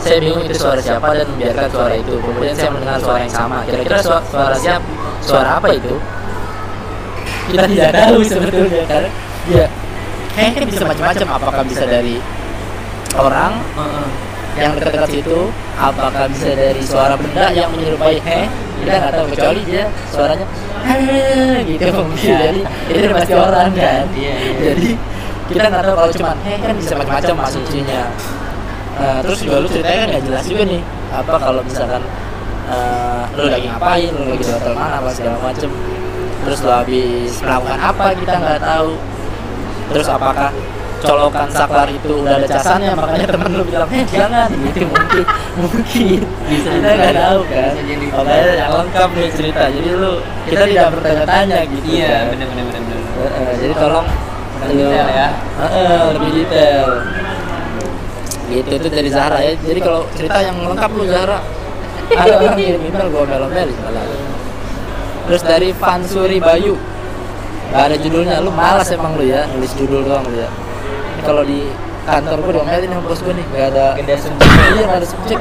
Saya bingung itu suara siapa dan membiarkan suara itu. Kemudian saya mendengar suara yang sama. Kira-kira suara, suara siapa suara apa itu? Kita tidak tahu sebetulnya karena heh kan bisa macam-macam. Apakah bisa dari orang yang dekat-dekat situ? Apakah bisa dari suara benda yang menyerupai heh? Kita nggak tahu kecuali dia suaranya gitu. Mungkin jadi itu udah pasti orang kan. Iya, iya. jadi kita nggak tahu kalau cuma heh kan bisa macam-macam asumsinya. Eh, terus juga lu ceritanya kan nggak jelas juga nih. Apa kalau misalkan eh, lu lagi ngapain lu lagi di hotel mana apa segala macem. Terus lu habis melakukan apa kita nggak tahu terus apakah colokan saklar itu udah ada casannya? Makanya temen lu bilang eh jangan. Gitu mungkin mungkin. Bisa kita nggak tahu kan. Makanya yang lengkap nih cerita. Jadi lu kita tidak bertanya-tanya gitu Iya, kan. benar benar jadi tolong Lebih detail ya. Eh, eh, lebih detail. Gitu itu dari Zahra ya. Jadi kalau cerita yang lengkap lu Zahra. Ada orang kirim email gua melo-melin malah terus dari Fansuri Bayu gak ada judulnya lu malas emang lu ya nulis judul doang lu ya ini kalau di kantor gua diomelin sama bos gua nih gak ada Gede subjek. iya gak ada subjek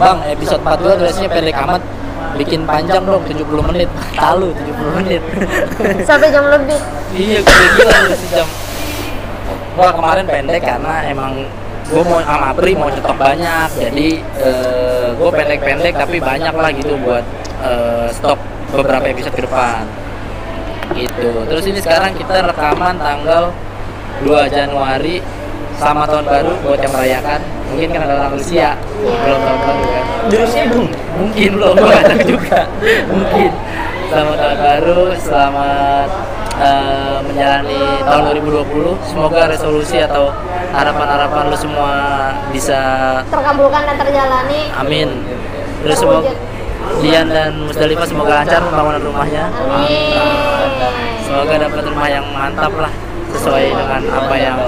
bang episode 42 durasinya pendek amat bikin panjang dong 70 menit talu 70 menit Sampai jam lebih. Iya, gue gila sejam. Gua kemarin pendek karena emang gue mau sama Pri mau nyetok banyak, jadi eh, gue pendek-pendek tapi banyak lah gitu buat eh, stok beberapa episode ke depan. Gitu. Terus ini sekarang kita rekaman tanggal 2 Januari sama tahun baru buat yang merayakan. Mungkin kan ada orang Rusia belum tahun baru kan. Jurusnya belum. Mungkin belum, tahu juga. Mungkin. Selamat tahun baru, selamat eh, menjalani tahun 2020. Semoga resolusi atau harapan-harapan lu semua bisa Terkabulkan dan terjalani. amin. Terus semoga Dian dan Musdalifah semoga lancar pembangunan rumahnya. Semoga dapat rumah yang mantap lah sesuai dengan apa yang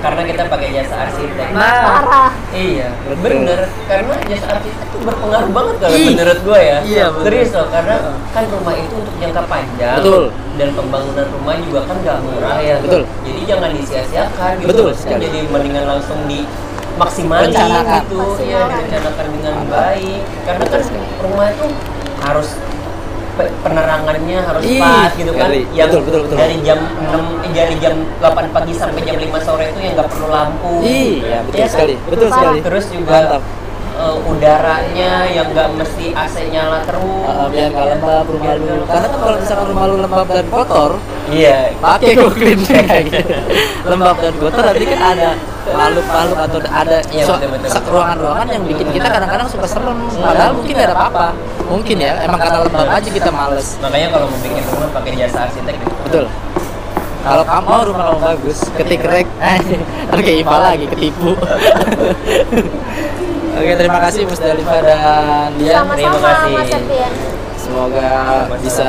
Karena kita pakai jasa arsitek. Nah, Parah. Iya, Betul. bener. Karena jasa arsitek itu berpengaruh banget kalau Ih. menurut gue ya. Iya, bener. Serius loh, karena kan rumah itu untuk jangka panjang. Betul. Dan pembangunan rumah juga kan gak murah ya. Betul. Jadi jangan disia-siakan gitu. Betul sekali. Jadi mendingan langsung di maksimalin Rencanakan. gitu ya direncanakan dengan Mantap. baik karena kan rumah itu harus pe- penerangannya harus Ih, pas gitu kan ngeri. yang Betul, betul, betul. dari jam 6 eh, dari jam 8 pagi sampai jam 5 sore itu yang nggak perlu lampu Iya, betul kan? sekali. Betul Parah. sekali. terus juga Mantap. Eh, udaranya yang nggak mesti AC nyala terus Uh, biar nggak lembab rumah lu. Karena kan kalau misalkan rumah lu lembab dan kotor, iya. pakai go clean kayak gitu. lembab dan kotor nanti kan ada makhluk-makhluk atau ada Iya, so- ruangan-ruangan yang bikin kita kadang-kadang suka serem. Padahal mungkin gak ada apa-apa. Mungkin ya emang karena lembab aja kita males. Makanya kalau mau bikin rumah pakai jasa arsitek betul. Kalau kamu mau rumah kamu bagus ketik rek oke IPA lagi ketipu oke terima kasih Musdalifah dan Dian. Terima kasih. Mas Septian. semoga bisa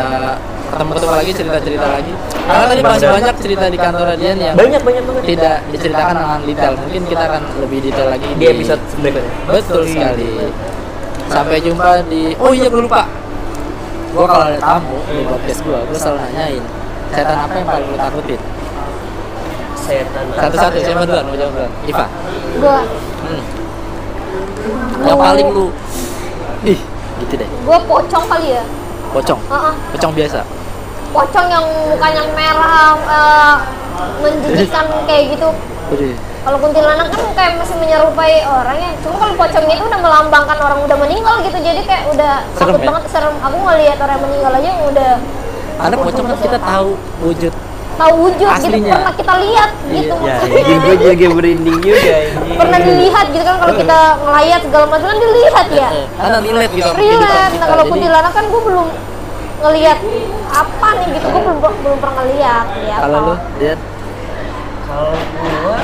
ketemu-ketemu lagi cerita-cerita lagi. Karena tadi masih banyak cerita di kantor Dian yang banyak banyak banget. tidak diceritakan dengan detail. Mungkin kita akan lebih detail lagi di episode berikutnya betul sekali. Sampai jumpa di oh iya gue lupa. Gue kalau ada tamu di podcast gue gue selalu nanyain setan apa yang paling lu takutin? Setan. Satu-satu siapa duluan? Mau jawab duluan? Iva. Gua. Hmm. Yang paling lu ih gitu deh gua pocong kali ya. pocong Heeh. pocong biasa Pocong yang mukanya merah eh, menjijikan kayak gitu. Kalau kuntilanak kan kayak masih menyerupai orang ya. Cuma kalau pocong itu udah melambangkan orang udah meninggal gitu. Jadi kayak udah Serem takut ya? banget serem. Aku ngelihat orang yang meninggal aja udah ada pocong kan kita tahu wujud tahu wujud gitu Aslinya. pernah kita lihat gitu Iya, maksudnya. gue juga merinding juga ini. Pernah dilihat gitu kan kalau kita ngelayat segala macam kan dilihat ya. Karena relate gitu. Sama relate. kehidupan nah kita. kalau kuntilanak kan gue belum ngelihat apa nih gitu gue belum belum pernah ngelihat ya kalau lu lihat kalau gua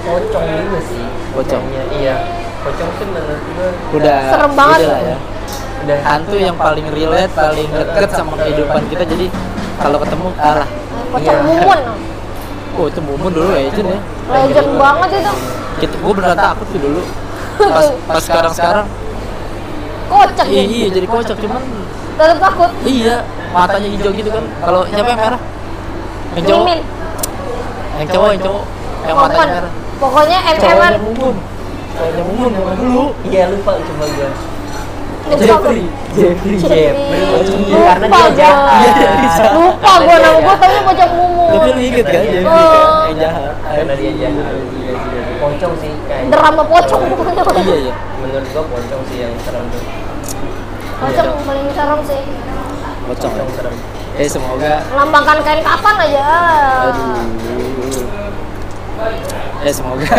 pocong juga sih. Pocong. Kayaknya, iya. Pocong sih menurut gua udah Serem banget. udah lah ya. Udah. Hantu yang paling relate paling deket sama kehidupan kita jadi kalau ketemu kalah pocong Iya. mumun. Oh itu mumun dulu legend ya legend banget itu. Kita gue beneran takut tuh dulu. Pas pas sekarang sekarang. Kocak iya, ya iya jadi kocak cuman tetap takut. Iya matanya hijau gitu kan. Kalau siapa yang merah? Yang cowok? Mimin. Yang cowok yang cowok. Yang Kokon. matanya merah. pokoknya mm cowoknya mumun. Cowoknya mumun yang dulu. Iya lupa cuma gue. Jeffrey Jeffrey Jeffrey. Karena Lupa dia jahat. lupa gue nama gue taunya pocong mumun tapi lu inget kan Jeffrey Oh. yang jahat Karena dia jahat. Pocong sih kayaknya. drama pocong iya iya Menurut gua pocong sih yang serem tuh. pocong paling serem sih pocong Pocong serem. eh semoga lambangkan kain kapan aja aduh ya semoga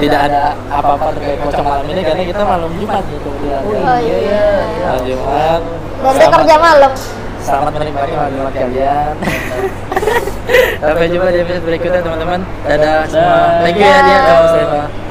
tidak ada apa-apa terkait pocong malam ini karena kita malam Jumat nih kebetulan oh iya iya malam Jumat dan dia kerja malam Selamat menikmati malam Jumat kalian. Sampai jumpa di episode berikutnya teman-teman. Dadah semua. Thank you ya dia. Sama